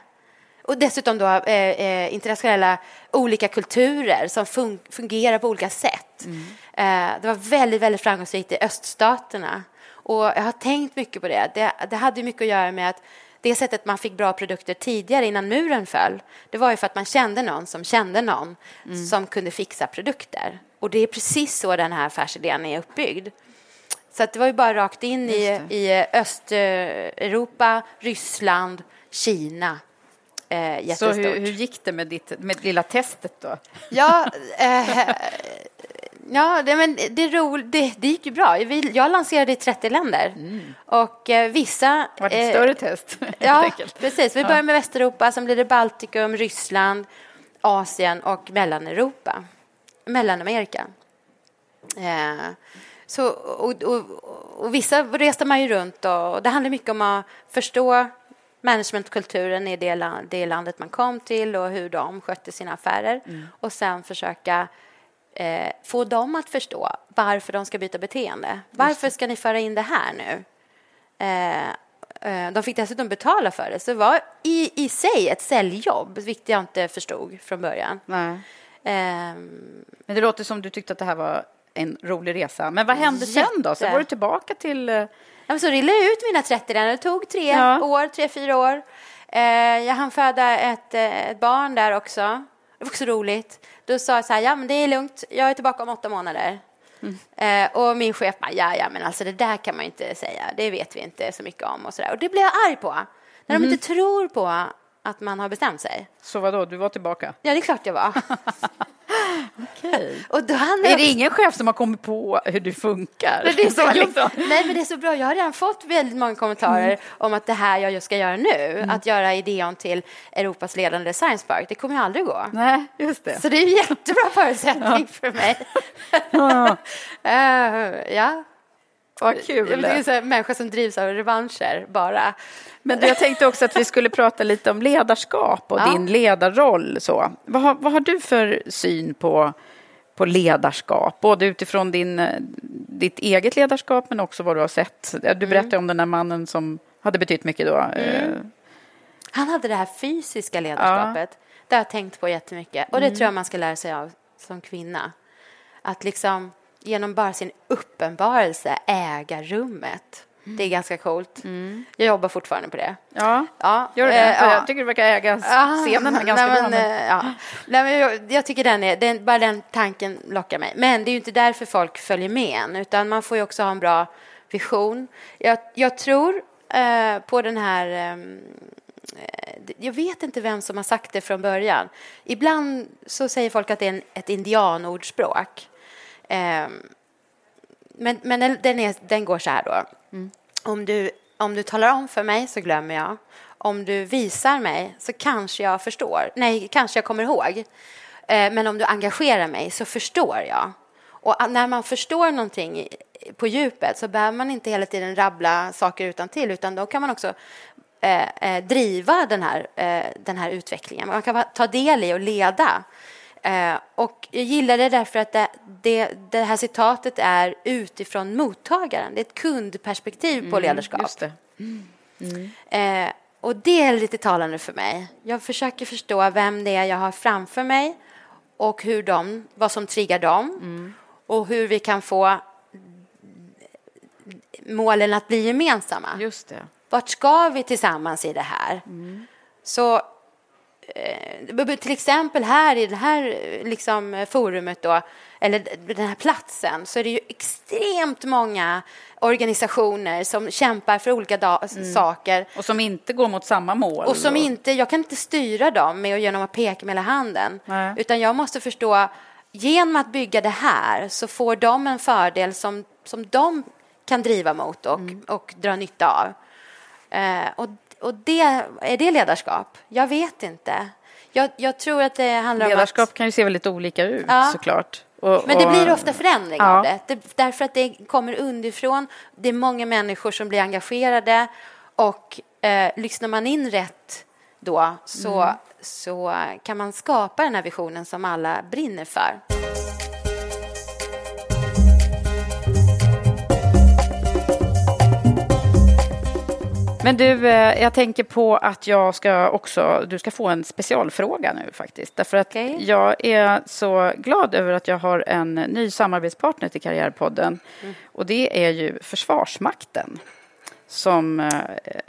och dessutom då eh, eh, internationella olika kulturer som fun fungerar på olika sätt. Mm. Eh, det var väldigt, väldigt framgångsrikt i öststaterna. Och jag har tänkt mycket på det. Det, det hade mycket att göra med att det sättet man fick bra produkter tidigare innan muren föll, det var ju för att man kände någon som kände någon mm. som kunde fixa produkter. Och det är precis så den här affärsidén är uppbyggd. Så det var ju bara rakt in i, i Östeuropa, Ryssland, Kina. Eh, så hur, hur, gick det med ditt med lilla testet då? Ja, eh, Ja, det, men det, ro, det, det gick ju bra. Jag lanserade i 30 länder. Mm. Och eh, vissa... Det var ett eh, större test. ja, precis. Vi började med Västeuropa, sen blev det Baltikum, Ryssland, Asien och Mellaneuropa. Mellanamerika. Eh, så, och, och, och, vissa reste man ju runt och, och det handlar mycket om att förstå managementkulturen i det, land, det landet man kom till och hur de skötte sina affärer mm. och sen försöka eh, få dem att förstå varför de ska byta beteende. Varför ska ni föra in det här nu? Eh, eh, de fick dessutom betala för det, så det var i, i sig ett säljjobb, vilket jag inte förstod från början. Nej. Ehm. Men det låter som du tyckte att det här var en rolig resa. Men vad hände jätte. sen då? Så var du tillbaka till... Eh, ja, så rillade jag ut mina 30 där. Det tog tre ja. år, tre, fyra år. Eh, jag hann föda ett, ett barn där också. Det var också roligt. Då sa jag så här, ja men det är lugnt, jag är tillbaka om åtta månader. Mm. Eh, och min chef bara, ja ja men alltså det där kan man ju inte säga, det vet vi inte så mycket om och så där. Och det blev jag arg på. När mm. de inte tror på att man har bestämt sig. Så vadå, du var tillbaka? Ja, det är klart jag var. Okej. Och då är det ingen chef som har kommit på hur du funkar? Det är så, liksom. Nej, men det är så bra. Jag har redan fått väldigt många kommentarer mm. om att det här jag ska göra nu, mm. att göra Ideon till Europas ledande science park, det kommer ju aldrig gå. Nej, just det. Så det är en jättebra förutsättning för mig. uh, ja. Vad kul. Det är en människa som drivs av revanscher bara. Men jag tänkte också att vi skulle prata lite om ledarskap och ja. din ledarroll. Så. Vad, har, vad har du för syn på, på ledarskap? Både utifrån din, ditt eget ledarskap men också vad du har sett. Du mm. berättade mm. om den där mannen som hade betytt mycket då. Mm. Han hade det här fysiska ledarskapet. Ja. Det har jag tänkt på jättemycket. Och det mm. tror jag man ska lära sig av som kvinna. Att liksom genom bara sin uppenbarelse äga rummet. Mm. Det är ganska coolt. Mm. Jag jobbar fortfarande på det. Ja, ja. gör det? Äh, ja. Jag tycker du verkar äga scenen ja, ganska nej, men, bra. Men... Eh, ja. nej, men jag, jag, tycker den är, den, bara den tanken lockar mig. Men det är ju inte därför folk följer med en, utan man får ju också ha en bra vision. Jag, jag tror eh, på den här ehm, eh, jag vet inte vem som har sagt det från början. Ibland så säger folk att det är en, ett indianordspråk. Eh, men men den, är, den går så här då. Mm. Om, du, om du talar om för mig så glömmer jag. Om du visar mig så kanske jag förstår. Nej, kanske jag kommer ihåg. Eh, men om du engagerar mig så förstår jag. Och när man förstår någonting på djupet så behöver man inte hela tiden rabbla saker utan till utan då kan man också eh, eh, driva den här, eh, den här utvecklingen. Man kan ta del i och leda. Eh, och jag gillar det därför att det, det, det, här citatet är utifrån mottagaren. Det är ett kundperspektiv på mm, ledarskap. Mm. Mm. Eh, och det är lite talande för mig. Jag försöker förstå vem det är jag har framför mig och hur de, vad som triggar dem mm. och hur vi kan få målen att bli gemensamma. Just det. Vart ska vi tillsammans i det här? Mm. Så till exempel här i det här liksom, forumet då, eller den här platsen, så är det ju extremt många organisationer som kämpar för olika mm. saker. Och som inte går mot samma mål. Och som inte, jag kan inte styra dem med genom att peka med hela handen, Nej. utan jag måste förstå, genom att bygga det här så får de en fördel som, som de kan driva mot och, mm. och dra nytta av. Eh, och och det, är det ledarskap? Jag vet inte. Jag, jag tror att det handlar ledarskap om att... kan ju se väldigt olika ut ja. såklart. Och, Men det blir ofta förändring ja. av det. det. Därför att det kommer underifrån. Det är många människor som blir engagerade och eh, lyssnar man in rätt då så, mm. så kan man skapa den här visionen som alla brinner för. Men du, eh, jag tänker på att jag ska också, du ska få en specialfråga nu faktiskt. Därför att Okej. jag är så glad över att jag har en ny samarbetspartner till Karriärpodden. Mm. Och det är ju Försvarsmakten. Som eh,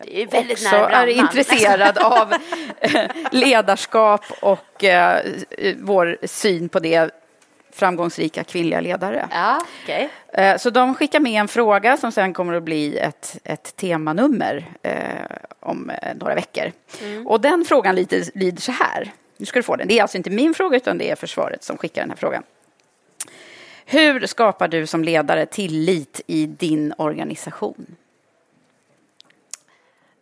är också är intresserad av eh, ledarskap och vår syn på det framgångsrika kvinnliga ledare. Ja, okej. Eh, Så de skickar med en fråga som sen kommer att bli ett, ett temanummer eh, om eh, några veckor. Och den frågan lyder, lyder så här. Nu ska du få den. Det är alltså inte min fråga utan det är försvaret som skickar den här frågan. Hur skapar du som ledare tillit i din organisation?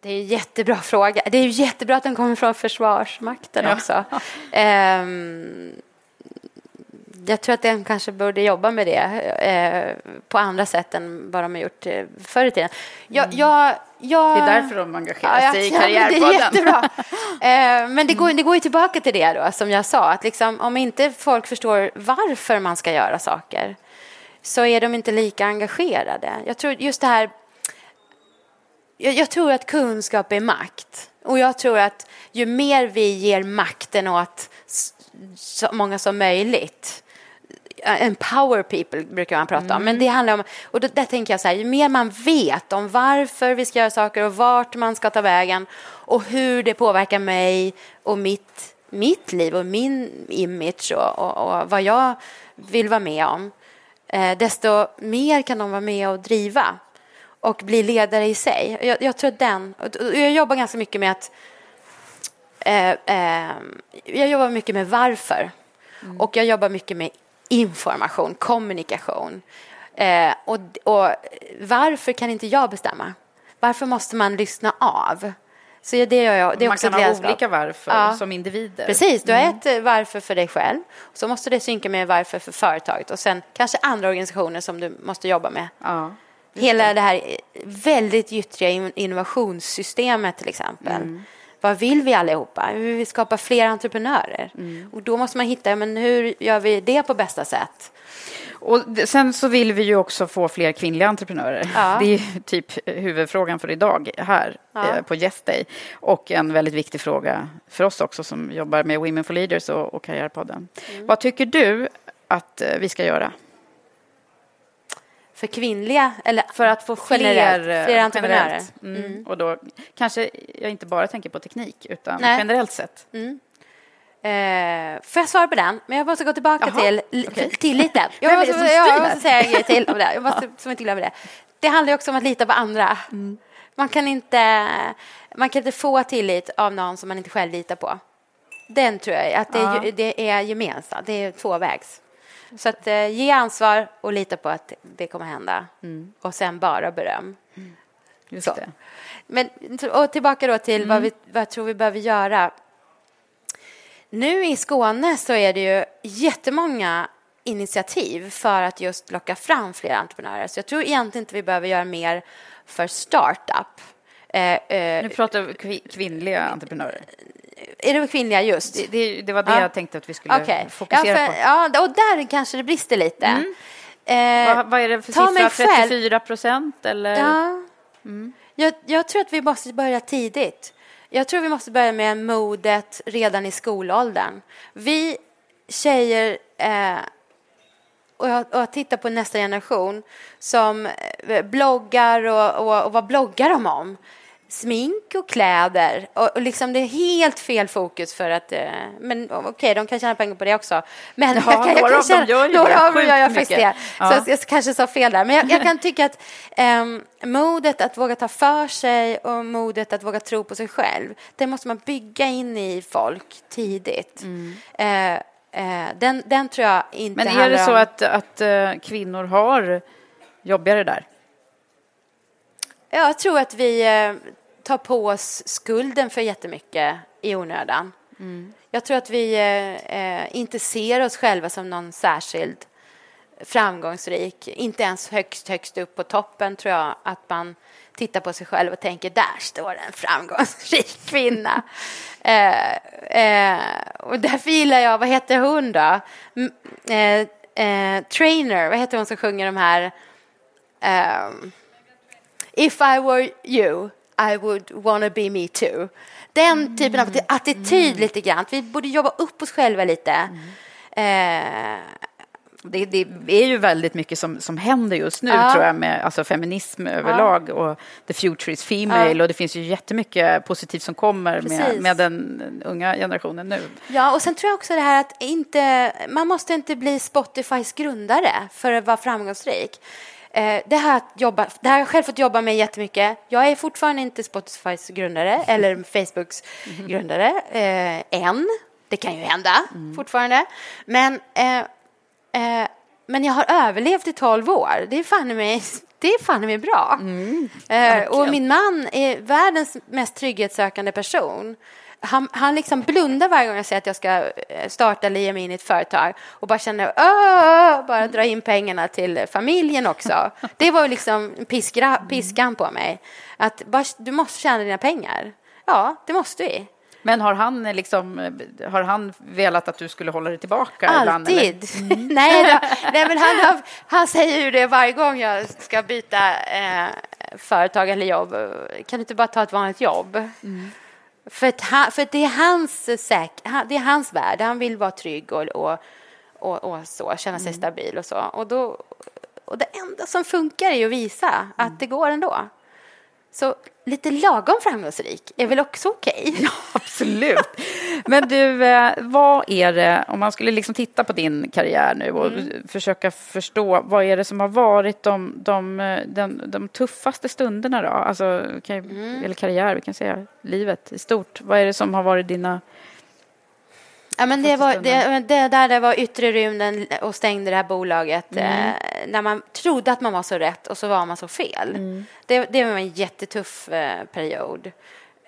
Det är en jättebra fråga. Det är jättebra att den kommer från Försvarsmakten Ja. också. Ehm, jag tror att den kanske borde jobba med det eh, på andra sätt än vad de har gjort eh, förr i tiden. Jag, jag, jag, Det är därför de engagerar Ja, sig i men Det är Karriärpodden. jättebra. Eh, men det går, det går ju tillbaka till det då, som jag sa, att liksom, om inte folk förstår varför man ska göra saker så är de inte lika engagerade. Jag tror just det här jag, jag tror att kunskap är makt. Och jag tror att ju mer vi ger makten åt så många som möjligt Eh, empower people brukar man prata om. Men det handlar om, och då, där tänker jag så här, ju mer man vet om varför vi ska göra saker och vart man ska ta vägen och hur det påverkar mig och mitt, mitt liv och min image och, och, och vad jag vill vara med om, eh, desto mer kan de vara med och driva och bli ledare i sig. Jag, jag tror att den, och jag jobbar ganska mycket med att eh, eh, jag jobbar mycket med varför. Och jag jobbar mycket med information, kommunikation. Eh, och, och varför kan inte jag bestämma? Varför måste man lyssna av? Så det gör jag. Det är Man också kan ha olika varför Ja. som individer. Precis, du har ett eh, varför för dig själv. Så måste det synka med varför för företaget och sen kanske andra organisationer som du måste jobba med. Ja. Hela det här eh, väldigt gyttriga in- innovationssystemet till exempel. Vad vill vi allihopa? Vi vill skapa fler entreprenörer. Och då måste man hitta, men hur gör vi det på bästa sätt? Och sen så vill vi ju också få fler kvinnliga entreprenörer. Ja. Det är typ huvudfrågan för idag här Ja. eh, på Yes Day. Och en väldigt viktig fråga för oss också som jobbar med Women for Leaders och, och Karriärpodden. Mm. Vad tycker du att eh, vi ska göra? För kvinnliga, eller För att få fler, generellt, eh, fler entreprenörer? generellt. Mm. Och då kanske jag inte bara tänker på teknik utan Nej. generellt sett. Eh, får jag svara på den? Men jag måste gå tillbaka Jaha, till okej. tilliten. Jag måste, jag, jag måste säga en grej till om det. Jag måste som inte glömmer det. Det handlar ju också om att lita på andra. Mm. Man, kan inte, man kan inte få tillit av någon som man inte själv litar på. Den tror jag att det, ju- det är gemensamt. Det är tvåvägs. Så att eh, ge ansvar och lita på att det kommer hända. Och sen bara beröm. Just Så. det. Men och tillbaka då till vad, vi, vad tror vi behöver göra. Nu i Skåne så är det ju jättemånga initiativ för att just locka fram fler entreprenörer. Så jag tror egentligen inte vi behöver göra mer för startup. Eh, eh, Nu pratar vi kvi- kvinnliga entreprenörer. Är det kvinnliga just? Det, det, det var det Ja. jag tänkte att vi skulle Okej. fokusera ja, på. för, ja, och där kanske det brister lite. Eh, Vad, vad är det för siffra? själv. 34 procent eller? Ja. Jag, jag tror att vi måste börja tidigt. Jag tror vi måste börja med modet redan i skolåldern. Vi tjejer eh, och jag, och jag tittar på nästa generation som eh, bloggar och, och, och vad bloggar de om? Smink och kläder. Och, och liksom det är helt fel fokus för att... Eh, men okej, de kan tjäna pengar på det också. Men Ja, jag kan, jag några kan av dem känna- gör några av dem gör jag faktiskt det. Ja. Så jag, jag kanske sa fel där. Men jag, jag kan tycka att ehm, modet att våga ta för sig och modet att våga tro på sig själv, det måste man bygga in i folk tidigt. Eh, eh, den, den tror jag inte Men är det så om- att, att eh, kvinnor har jobbigare där? Jag tror att vi eh, tar på oss skulden för jättemycket i onödan. Jag tror att vi eh, eh, inte ser oss själva som någon särskild framgångsrik. Inte ens högst, högst upp på toppen tror jag att man tittar på sig själv och tänker där står en framgångsrik kvinna. eh, eh, och därför gillar jag, vad heter hon då? M- eh, eh, trainer, vad heter hon som sjunger de här ehm, If I were you, I would wanna be me too. Den typen av attityd lite grann. Vi borde jobba upp oss själva lite. Eh, Det, det är ju väldigt mycket som, som händer just nu Ja. tror jag med alltså, feminism överlag och the future is female och det finns ju jättemycket positivt som kommer med, med den unga generationen nu. Ja, och sen tror jag också det här att inte, man måste inte bli Spotifys grundare för att vara framgångsrik. Eh, det, här jobba, det här har jag själv fått jobba med jättemycket. Jag är fortfarande inte Spotifys grundare eller Facebooks grundare eh, än. Det kan ju hända fortfarande. Men, eh, eh, men jag har överlevt i tolv år. Det är fan i mig, det är fan mig bra. eh, och min man är världens mest trygghetssökande person. Han, han liksom blundar varje gång jag säger att jag ska eh, starta eller ge mig in i ett företag och bara känner "Åh!" bara dra in pengarna till familjen också. Det var liksom piskra, piskan på mig. Att bara, du måste tjäna dina pengar. Ja, det måste vi. Men har han, eh, liksom, har han velat att du skulle hålla dig tillbaka ibland? eller? Alltid. nej, då, nej, men han, har- han säger ju det varje gång jag ska byta eh, företag eller jobb. Kan du inte bara ta ett vanligt jobb? För, att han, för att det är hans säk, det är hans värld. Han vill vara trygg och, och, och, och så, känna sig stabil och så. Och, då, och det enda som funkar är att visa att det går ändå. Så lite lagom framgångsrik är väl också okej? Absolut. Men du, eh, vad är det, om man skulle liksom titta på din karriär nu och Mm. försöka förstå, vad är det som har varit de, de, eh, de, de tuffaste stunderna då? Alltså, ju- Mm. eller karriär, vi kan säga livet i stort. Vad är det som har varit dina... Ja, men det, var, det, det där det var yttre rymden och stängde det här bolaget Mm. eh, när man trodde att man var så rätt och så var man så fel. Mm. Det, det var en jättetuff eh, period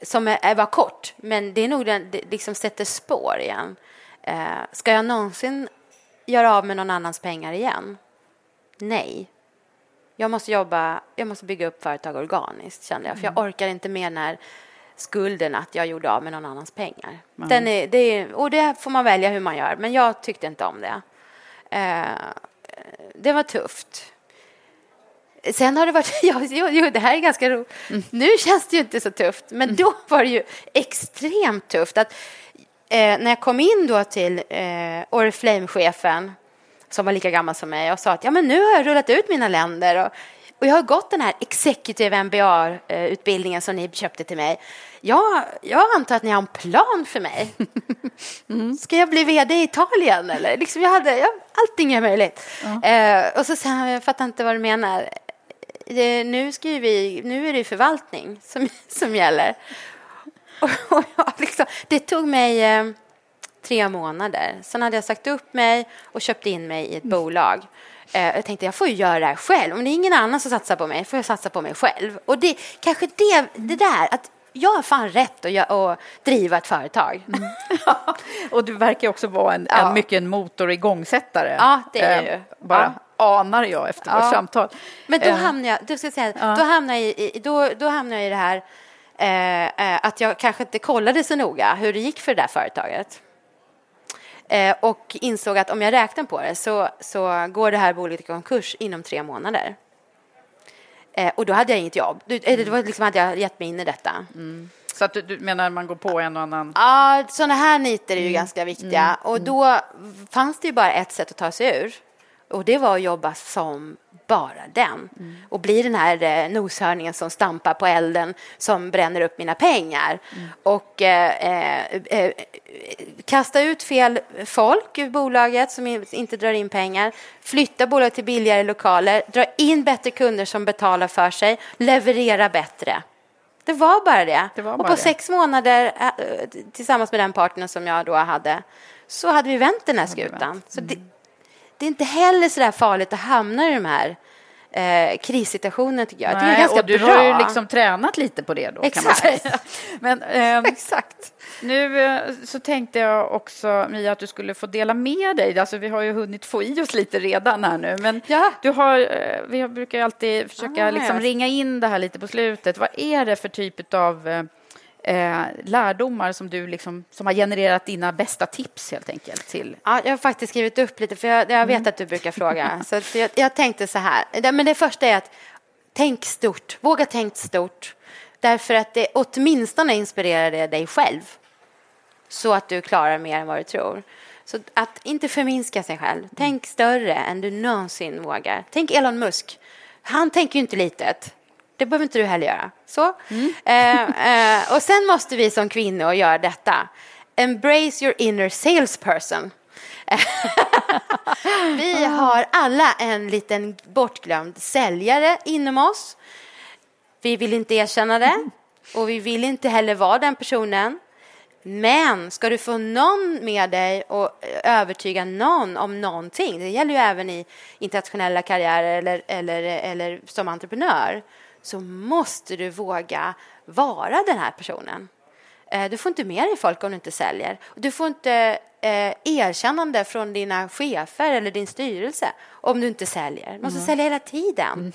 som är, var kort, men det är nog den, det liksom sätter spår igen. Eh, ska jag någonsin göra av med någon annans pengar igen? Nej. Jag måste jobba, jag måste bygga upp företag organiskt kände jag, för jag orkar inte mer när skulden att jag gjorde av med någon annans pengar. Den är, det är, och det får man välja hur man gör, men jag tyckte inte om det. Eh, det var tufft. Sen har det varit, ja, jo, jo, det här är ganska roligt. Nu känns det ju inte så tufft, men då var det ju extremt tufft. Att, eh, när jag kom in då till eh, Oriflame-chefen, som var lika gammal som mig, och sa att ja, men nu har jag rullat ut mina länder och, och jag har gått den här executive MBA-utbildningen som ni köpte till mig. Jag, jag antar att ni har en plan för mig. Ska jag bli vd i Italien eller? Liksom jag hade, jag, allting är möjligt. Eh, och så sa han, jag fattar inte vad du menar. Eh, nu, ska vi, nu är det förvaltning som, som gäller. Och, och jag liksom, det tog mig eh, tre månader. Sen hade jag sagt upp mig och köpt in mig i ett bolag. Eh, jag tänkte jag får ju göra det här själv. Om det är ingen annan som satsar på mig får jag satsa på mig själv. Och det kanske det, det där att jag har fan rätt att, att driva ett företag. Och du verkar också vara en, Ja. en mycket en motor igångsättare. Ja, det är Eh, jag ju. Bara anar jag efter Ja. vårt samtal. Men då Eh, hamnar jag, du ska säga, då hamnar jag i, då, då hamnar jag i det här eh, eh, att jag kanske inte kollade så noga hur det gick för det där företaget. Eh, och insåg att om jag räknar på det så, så går det här bolaget i konkurs inom tre månader. Eh, och då hade jag inget jobb. Eller det var liksom hade jag gett mig in i detta. Så att du, du menar man går på en och annan... Ja, sådana här niter är ju ganska viktiga. Och då fanns det ju bara ett sätt att ta sig ur. Och det var att jobba som bara den. Och bli den här eh, noshörningen som stampar på elden som bränner upp mina pengar. Och eh, eh, eh, kasta ut fel folk ur bolaget som in- inte drar in pengar. Flytta bolaget till billigare lokaler. Dra in bättre kunder som betalar för sig. Leverera bättre. Det var bara det. Det var och bara på det. sex månader äh, tillsammans med den partnern som jag då hade så hade vi vänt den här skutan. Så det, det är inte heller så där farligt att hamna i de här eh, krissituationerna tycker jag. det är Nej, ganska och du bra. har ju liksom tränat lite på det då Exakt. kan man säga. Men ehm, Exakt. nu eh, så tänkte jag också Mia att du skulle få dela med dig. Alltså vi har ju hunnit få i oss lite redan här nu. Men Ja. du har, eh, vi brukar ju alltid försöka Ah, liksom ringa in det här lite på slutet. Vad är det för typ av eh, lärdomar som du liksom, som har genererat dina bästa tips helt enkelt till Ja, jag har faktiskt skrivit upp lite, för jag, jag vet Mm. att du brukar fråga. Så jag, jag tänkte så här, Det- men det första är att tänk stort, våga tänk stort. Därför att det åtminstone inspirerar det dig själv. Så att du klarar mer än vad du tror. Så att inte förminska sig själv. Tänk större än du någonsin vågar. Tänk Elon Musk. Han tänker ju inte litet. Det behöver inte du heller göra. Så. Eh, eh, och sen måste vi som kvinnor göra detta. Embrace your inner salesperson. vi har alla en liten bortglömd säljare inom oss. Vi vill inte erkänna det och vi vill inte heller vara den personen. Men ska du få någon med dig och övertyga någon om någonting, det gäller ju även i internationella karriärer eller, eller, eller som entreprenör, så måste du våga vara den här personen. Eh, Du får inte med dig folk om du inte säljer. Du får inte eh, erkännande från dina chefer eller din styrelse om du inte säljer. Du måste sälja hela tiden.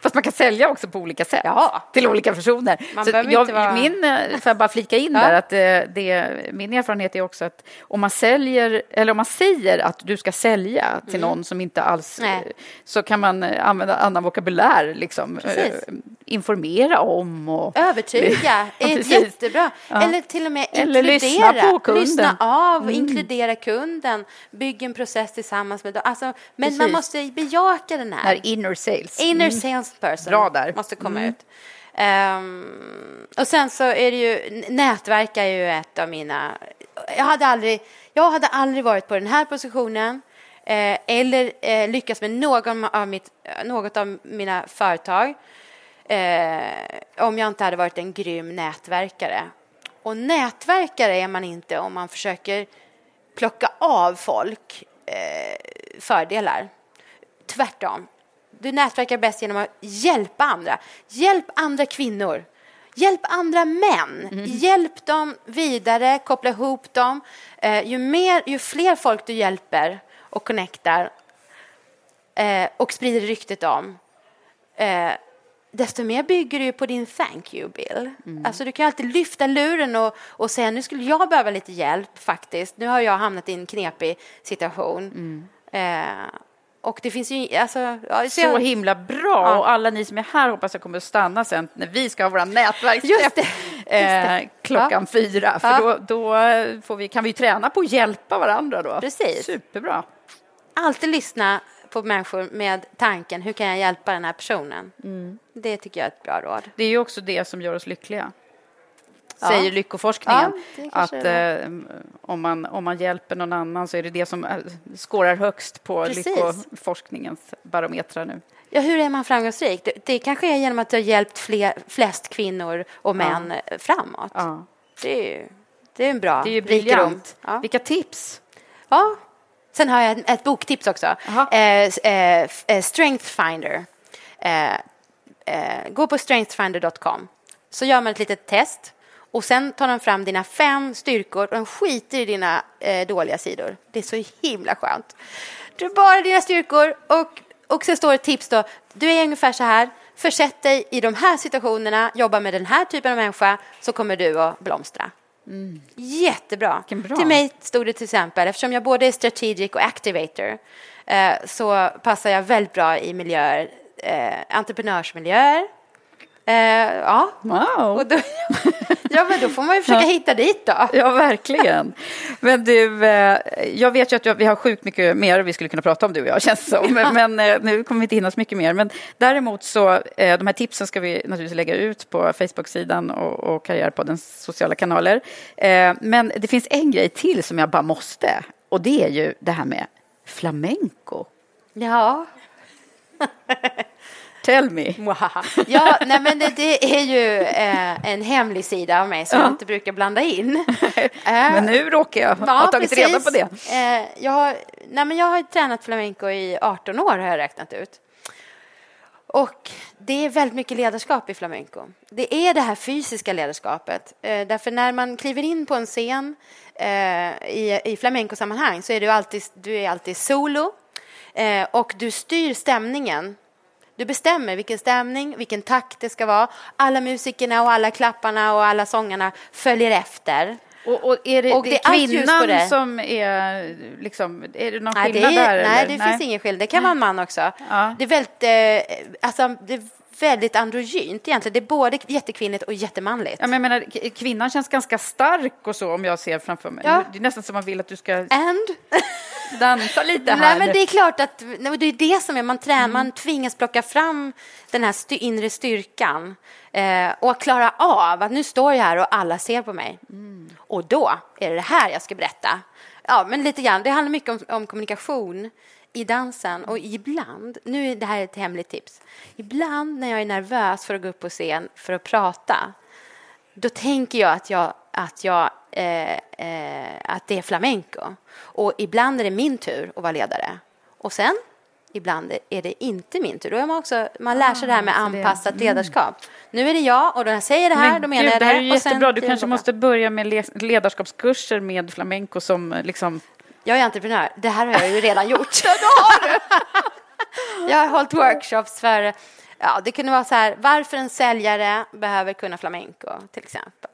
Fast man kan sälja också på olika sätt Ja. till olika personer. Man Så jag, inte vara- min, eh, får jag bara flika in Ja. där att det, det, min erfarenhet är också att om man säljer eller om man säger att du ska sälja till någon som inte alls Mm. Nej. eh, så kan man eh, använda annan vokabulär liksom Precis. eh, informera om och Övertyga är jättebra. Ja. Eller till och med Eller inkludera. lyssna på kunden. Lyssna av, Mm. inkludera kunden. Bygg en process tillsammans med dem. Alltså, men man Precis. måste bejaka den här. Inner sales. Inner Mm. salesperson Bra där. måste komma Mm. ut. Ehm, och sen så är det ju, nätverk är ju ett av mina, jag hade aldrig, jag hade aldrig varit på den här positionen eh, eller eh, lyckats med någon av mitt, något av mina företag eh, om jag inte hade varit en grym nätverkare. Och nätverkare är man inte om man försöker plocka av folk eh, fördelar. Tvärtom. Du nätverkar bäst genom att hjälpa andra. Hjälp andra kvinnor. Hjälp andra män. Hjälp dem vidare, koppla ihop dem. Eh, ju, mer, ju fler folk du hjälper och connectar eh, och sprider ryktet om, eh, desto mer bygger du på din thank you bill. Alltså du kan alltid lyfta luren och, och säga nu skulle jag behöva lite hjälp faktiskt. Nu har jag hamnat i en knepig situation. Eh, och det finns ju, alltså... Ja, Så jag- himla bra! Ja. Och alla ni som är här hoppas jag kommer att stanna sen när vi ska ha våra nätverksträff Just det, just det. eh, klockan fyra. För Ja. då, då får vi, kan vi träna på att hjälpa varandra då. Precis. Superbra. alltid lyssna på människor med tanken hur kan jag hjälpa den här personen? Mm. Det tycker jag är ett bra råd. Det är ju också det som gör oss lyckliga. Ja. Säger lyckoforskningen. Ja, att eh, om, man, om man hjälper någon annan så är det det som eh, skårar högst på Precis. lyckoforskningens barometrar nu. Ja, hur är man framgångsrik? Det, det kanske är genom att du har hjälpt fler, flest kvinnor och män eh, framåt. Ja. Det, är det är en bra Det är ju briljant. Ja. Vilka tips! Ja. Sen har jag ett, boktips också. Eh, eh, eh, Strength Finder. Eh, gå på strengthfinder.com. Så gör man ett litet test och sen tar de fram dina fem styrkor och de skiter i dina eh, dåliga sidor. Det är så himla skönt. Du har bara dina styrkor och, och så står det ett tips då. Du är ungefär så här. Försätt dig i de här situationerna, jobba med den här typen av människa så kommer du att blomstra. Jättebra. Vilken bra. Till mig stod det till exempel, eftersom jag både är strategic och activator, eh, så passar jag väldigt bra i miljöer, eh, entreprenörsmiljöer. Eh, ja, Wow! då, ja, men då får man ju försöka hitta dit då. Ja, verkligen. Men du, eh, jag vet ju att vi har sjukt mycket mer vi skulle kunna prata om du och jag, känns som. Men, men eh, nu kommer vi inte hinna så mycket mer. Men däremot så, eh, de här tipsen ska vi naturligtvis lägga ut på Facebook-sidan och, och Karriärpoddens sociala kanaler. Eh, Men det finns en grej till som jag bara måste. Och det är ju det här med flamenco. Ja. Tell me. Ja, nej, men det, det är ju eh, en hemlig sida av mig som jag inte brukar blanda in. Eh, Men nu råkar jag ha tagit reda på det. Eh, jag, har, nej, men jag har tränat flamenco i 18 år har jag räknat ut. Och det är väldigt mycket ledarskap i flamenco. Det är det här fysiska ledarskapet. Eh, därför när man kliver in på en scen eh, i, i flamenco-sammanhang så är du alltid, du är alltid solo eh, och du styr stämningen. Du bestämmer vilken stämning, vilken takt det ska vara. Alla musikerna och alla klapparna och alla sångarna följer efter. Och, och är det, Och det det är kvinnan det. som är liksom, är det någon Nej, det, skillnad är, där? nej, eller? det finns ingen skillnad. Det kan vara en man också. Ja. Det är väldigt, eh, alltså, det väldigt androgynt egentligen. Det är både jättekvinnligt och jättemanligt. Ja, men jag menar, kvinnan känns ganska stark och så om jag ser framför mig. Ja. Det är nästan som man vill att du ska And? dansa lite här. Nej, men det är klart att det är det som är, man, tränar, mm. man tvingas plocka fram den här styr, inre styrkan eh, och klara av att nu står jag här och alla ser på mig. Mm. Och då är det det här jag ska berätta. Ja, men lite grann. Det handlar mycket om, om kommunikation i dansen och ibland, nu är det här ett hemligt tips, ibland när jag är nervös för att gå upp på scen för att prata, då tänker jag att, jag, att, jag, eh, eh, att det är flamenco. Och ibland är det min tur att vara ledare. Och sen, ibland är det inte min tur. Då är man, också, man lär sig ah, det här med ah, anpassat mm. ledarskap. Nu är det jag och när jag säger det här, Men då menar Gud, jag det. Det här är jättebra. Du kanske måste börja med ledarskapskurser med flamenco som liksom jag är entreprenör. Det här har jag ju redan gjort. jag har hållit workshops för, ja, det kunde vara så här, varför en säljare behöver kunna flamenco, till exempel.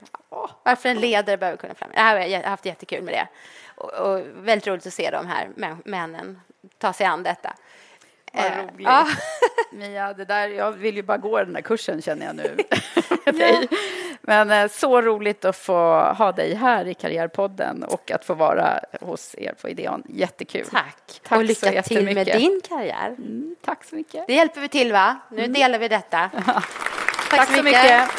Varför en ledare behöver kunna flamenco. Jag har haft jättekul med det. Och, och väldigt roligt att se de här männen ta sig an detta. Vad eh, roligt. Ja. Mia, det där, jag vill ju bara gå den där kursen känner jag nu. ja. Men eh, så roligt att få ha dig här i Karriärpodden och att få vara hos er på Ideon. Jättekul. Tack. Tack och lycka till med din karriär. Mm, tack så mycket. Det hjälper vi till, va? Nu mm. delar vi detta. tack, tack, så mycket. mycket.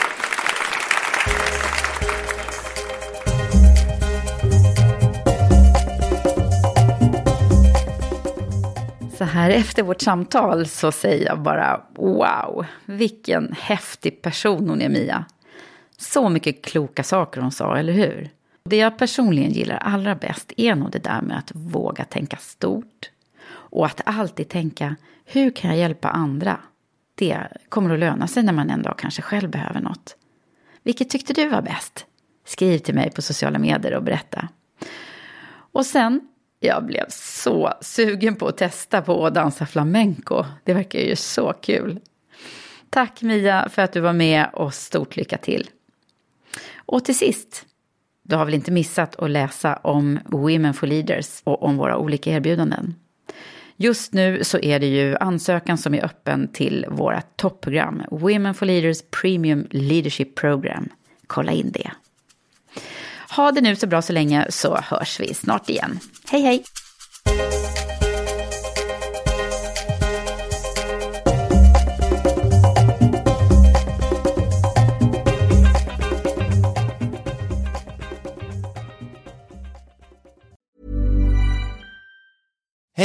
Så här efter vårt samtal så säger jag bara wow, vilken häftig person hon är Mia. Så mycket kloka saker hon sa, eller hur? Det jag personligen gillar allra bäst är nog det där med att våga tänka stort. Och att alltid tänka, hur kan jag hjälpa andra? Det kommer att löna sig när man en dag kanske själv behöver något. Vilket tyckte du var bäst? Skriv till mig på sociala medier och berätta. Och sen, jag blev så sugen på att testa på att dansa flamenco. Det verkar ju så kul. Tack Mia för att du var med och stort lycka till. Och till sist, du har väl inte missat att läsa om Women for Leaders och om våra olika erbjudanden. Just nu så är det ju ansökan som är öppen till våra toppprogram, Women for Leaders Premium Leadership Program. Kolla in det. Ha det nu så bra så länge så hörs vi snart igen. Hej hej!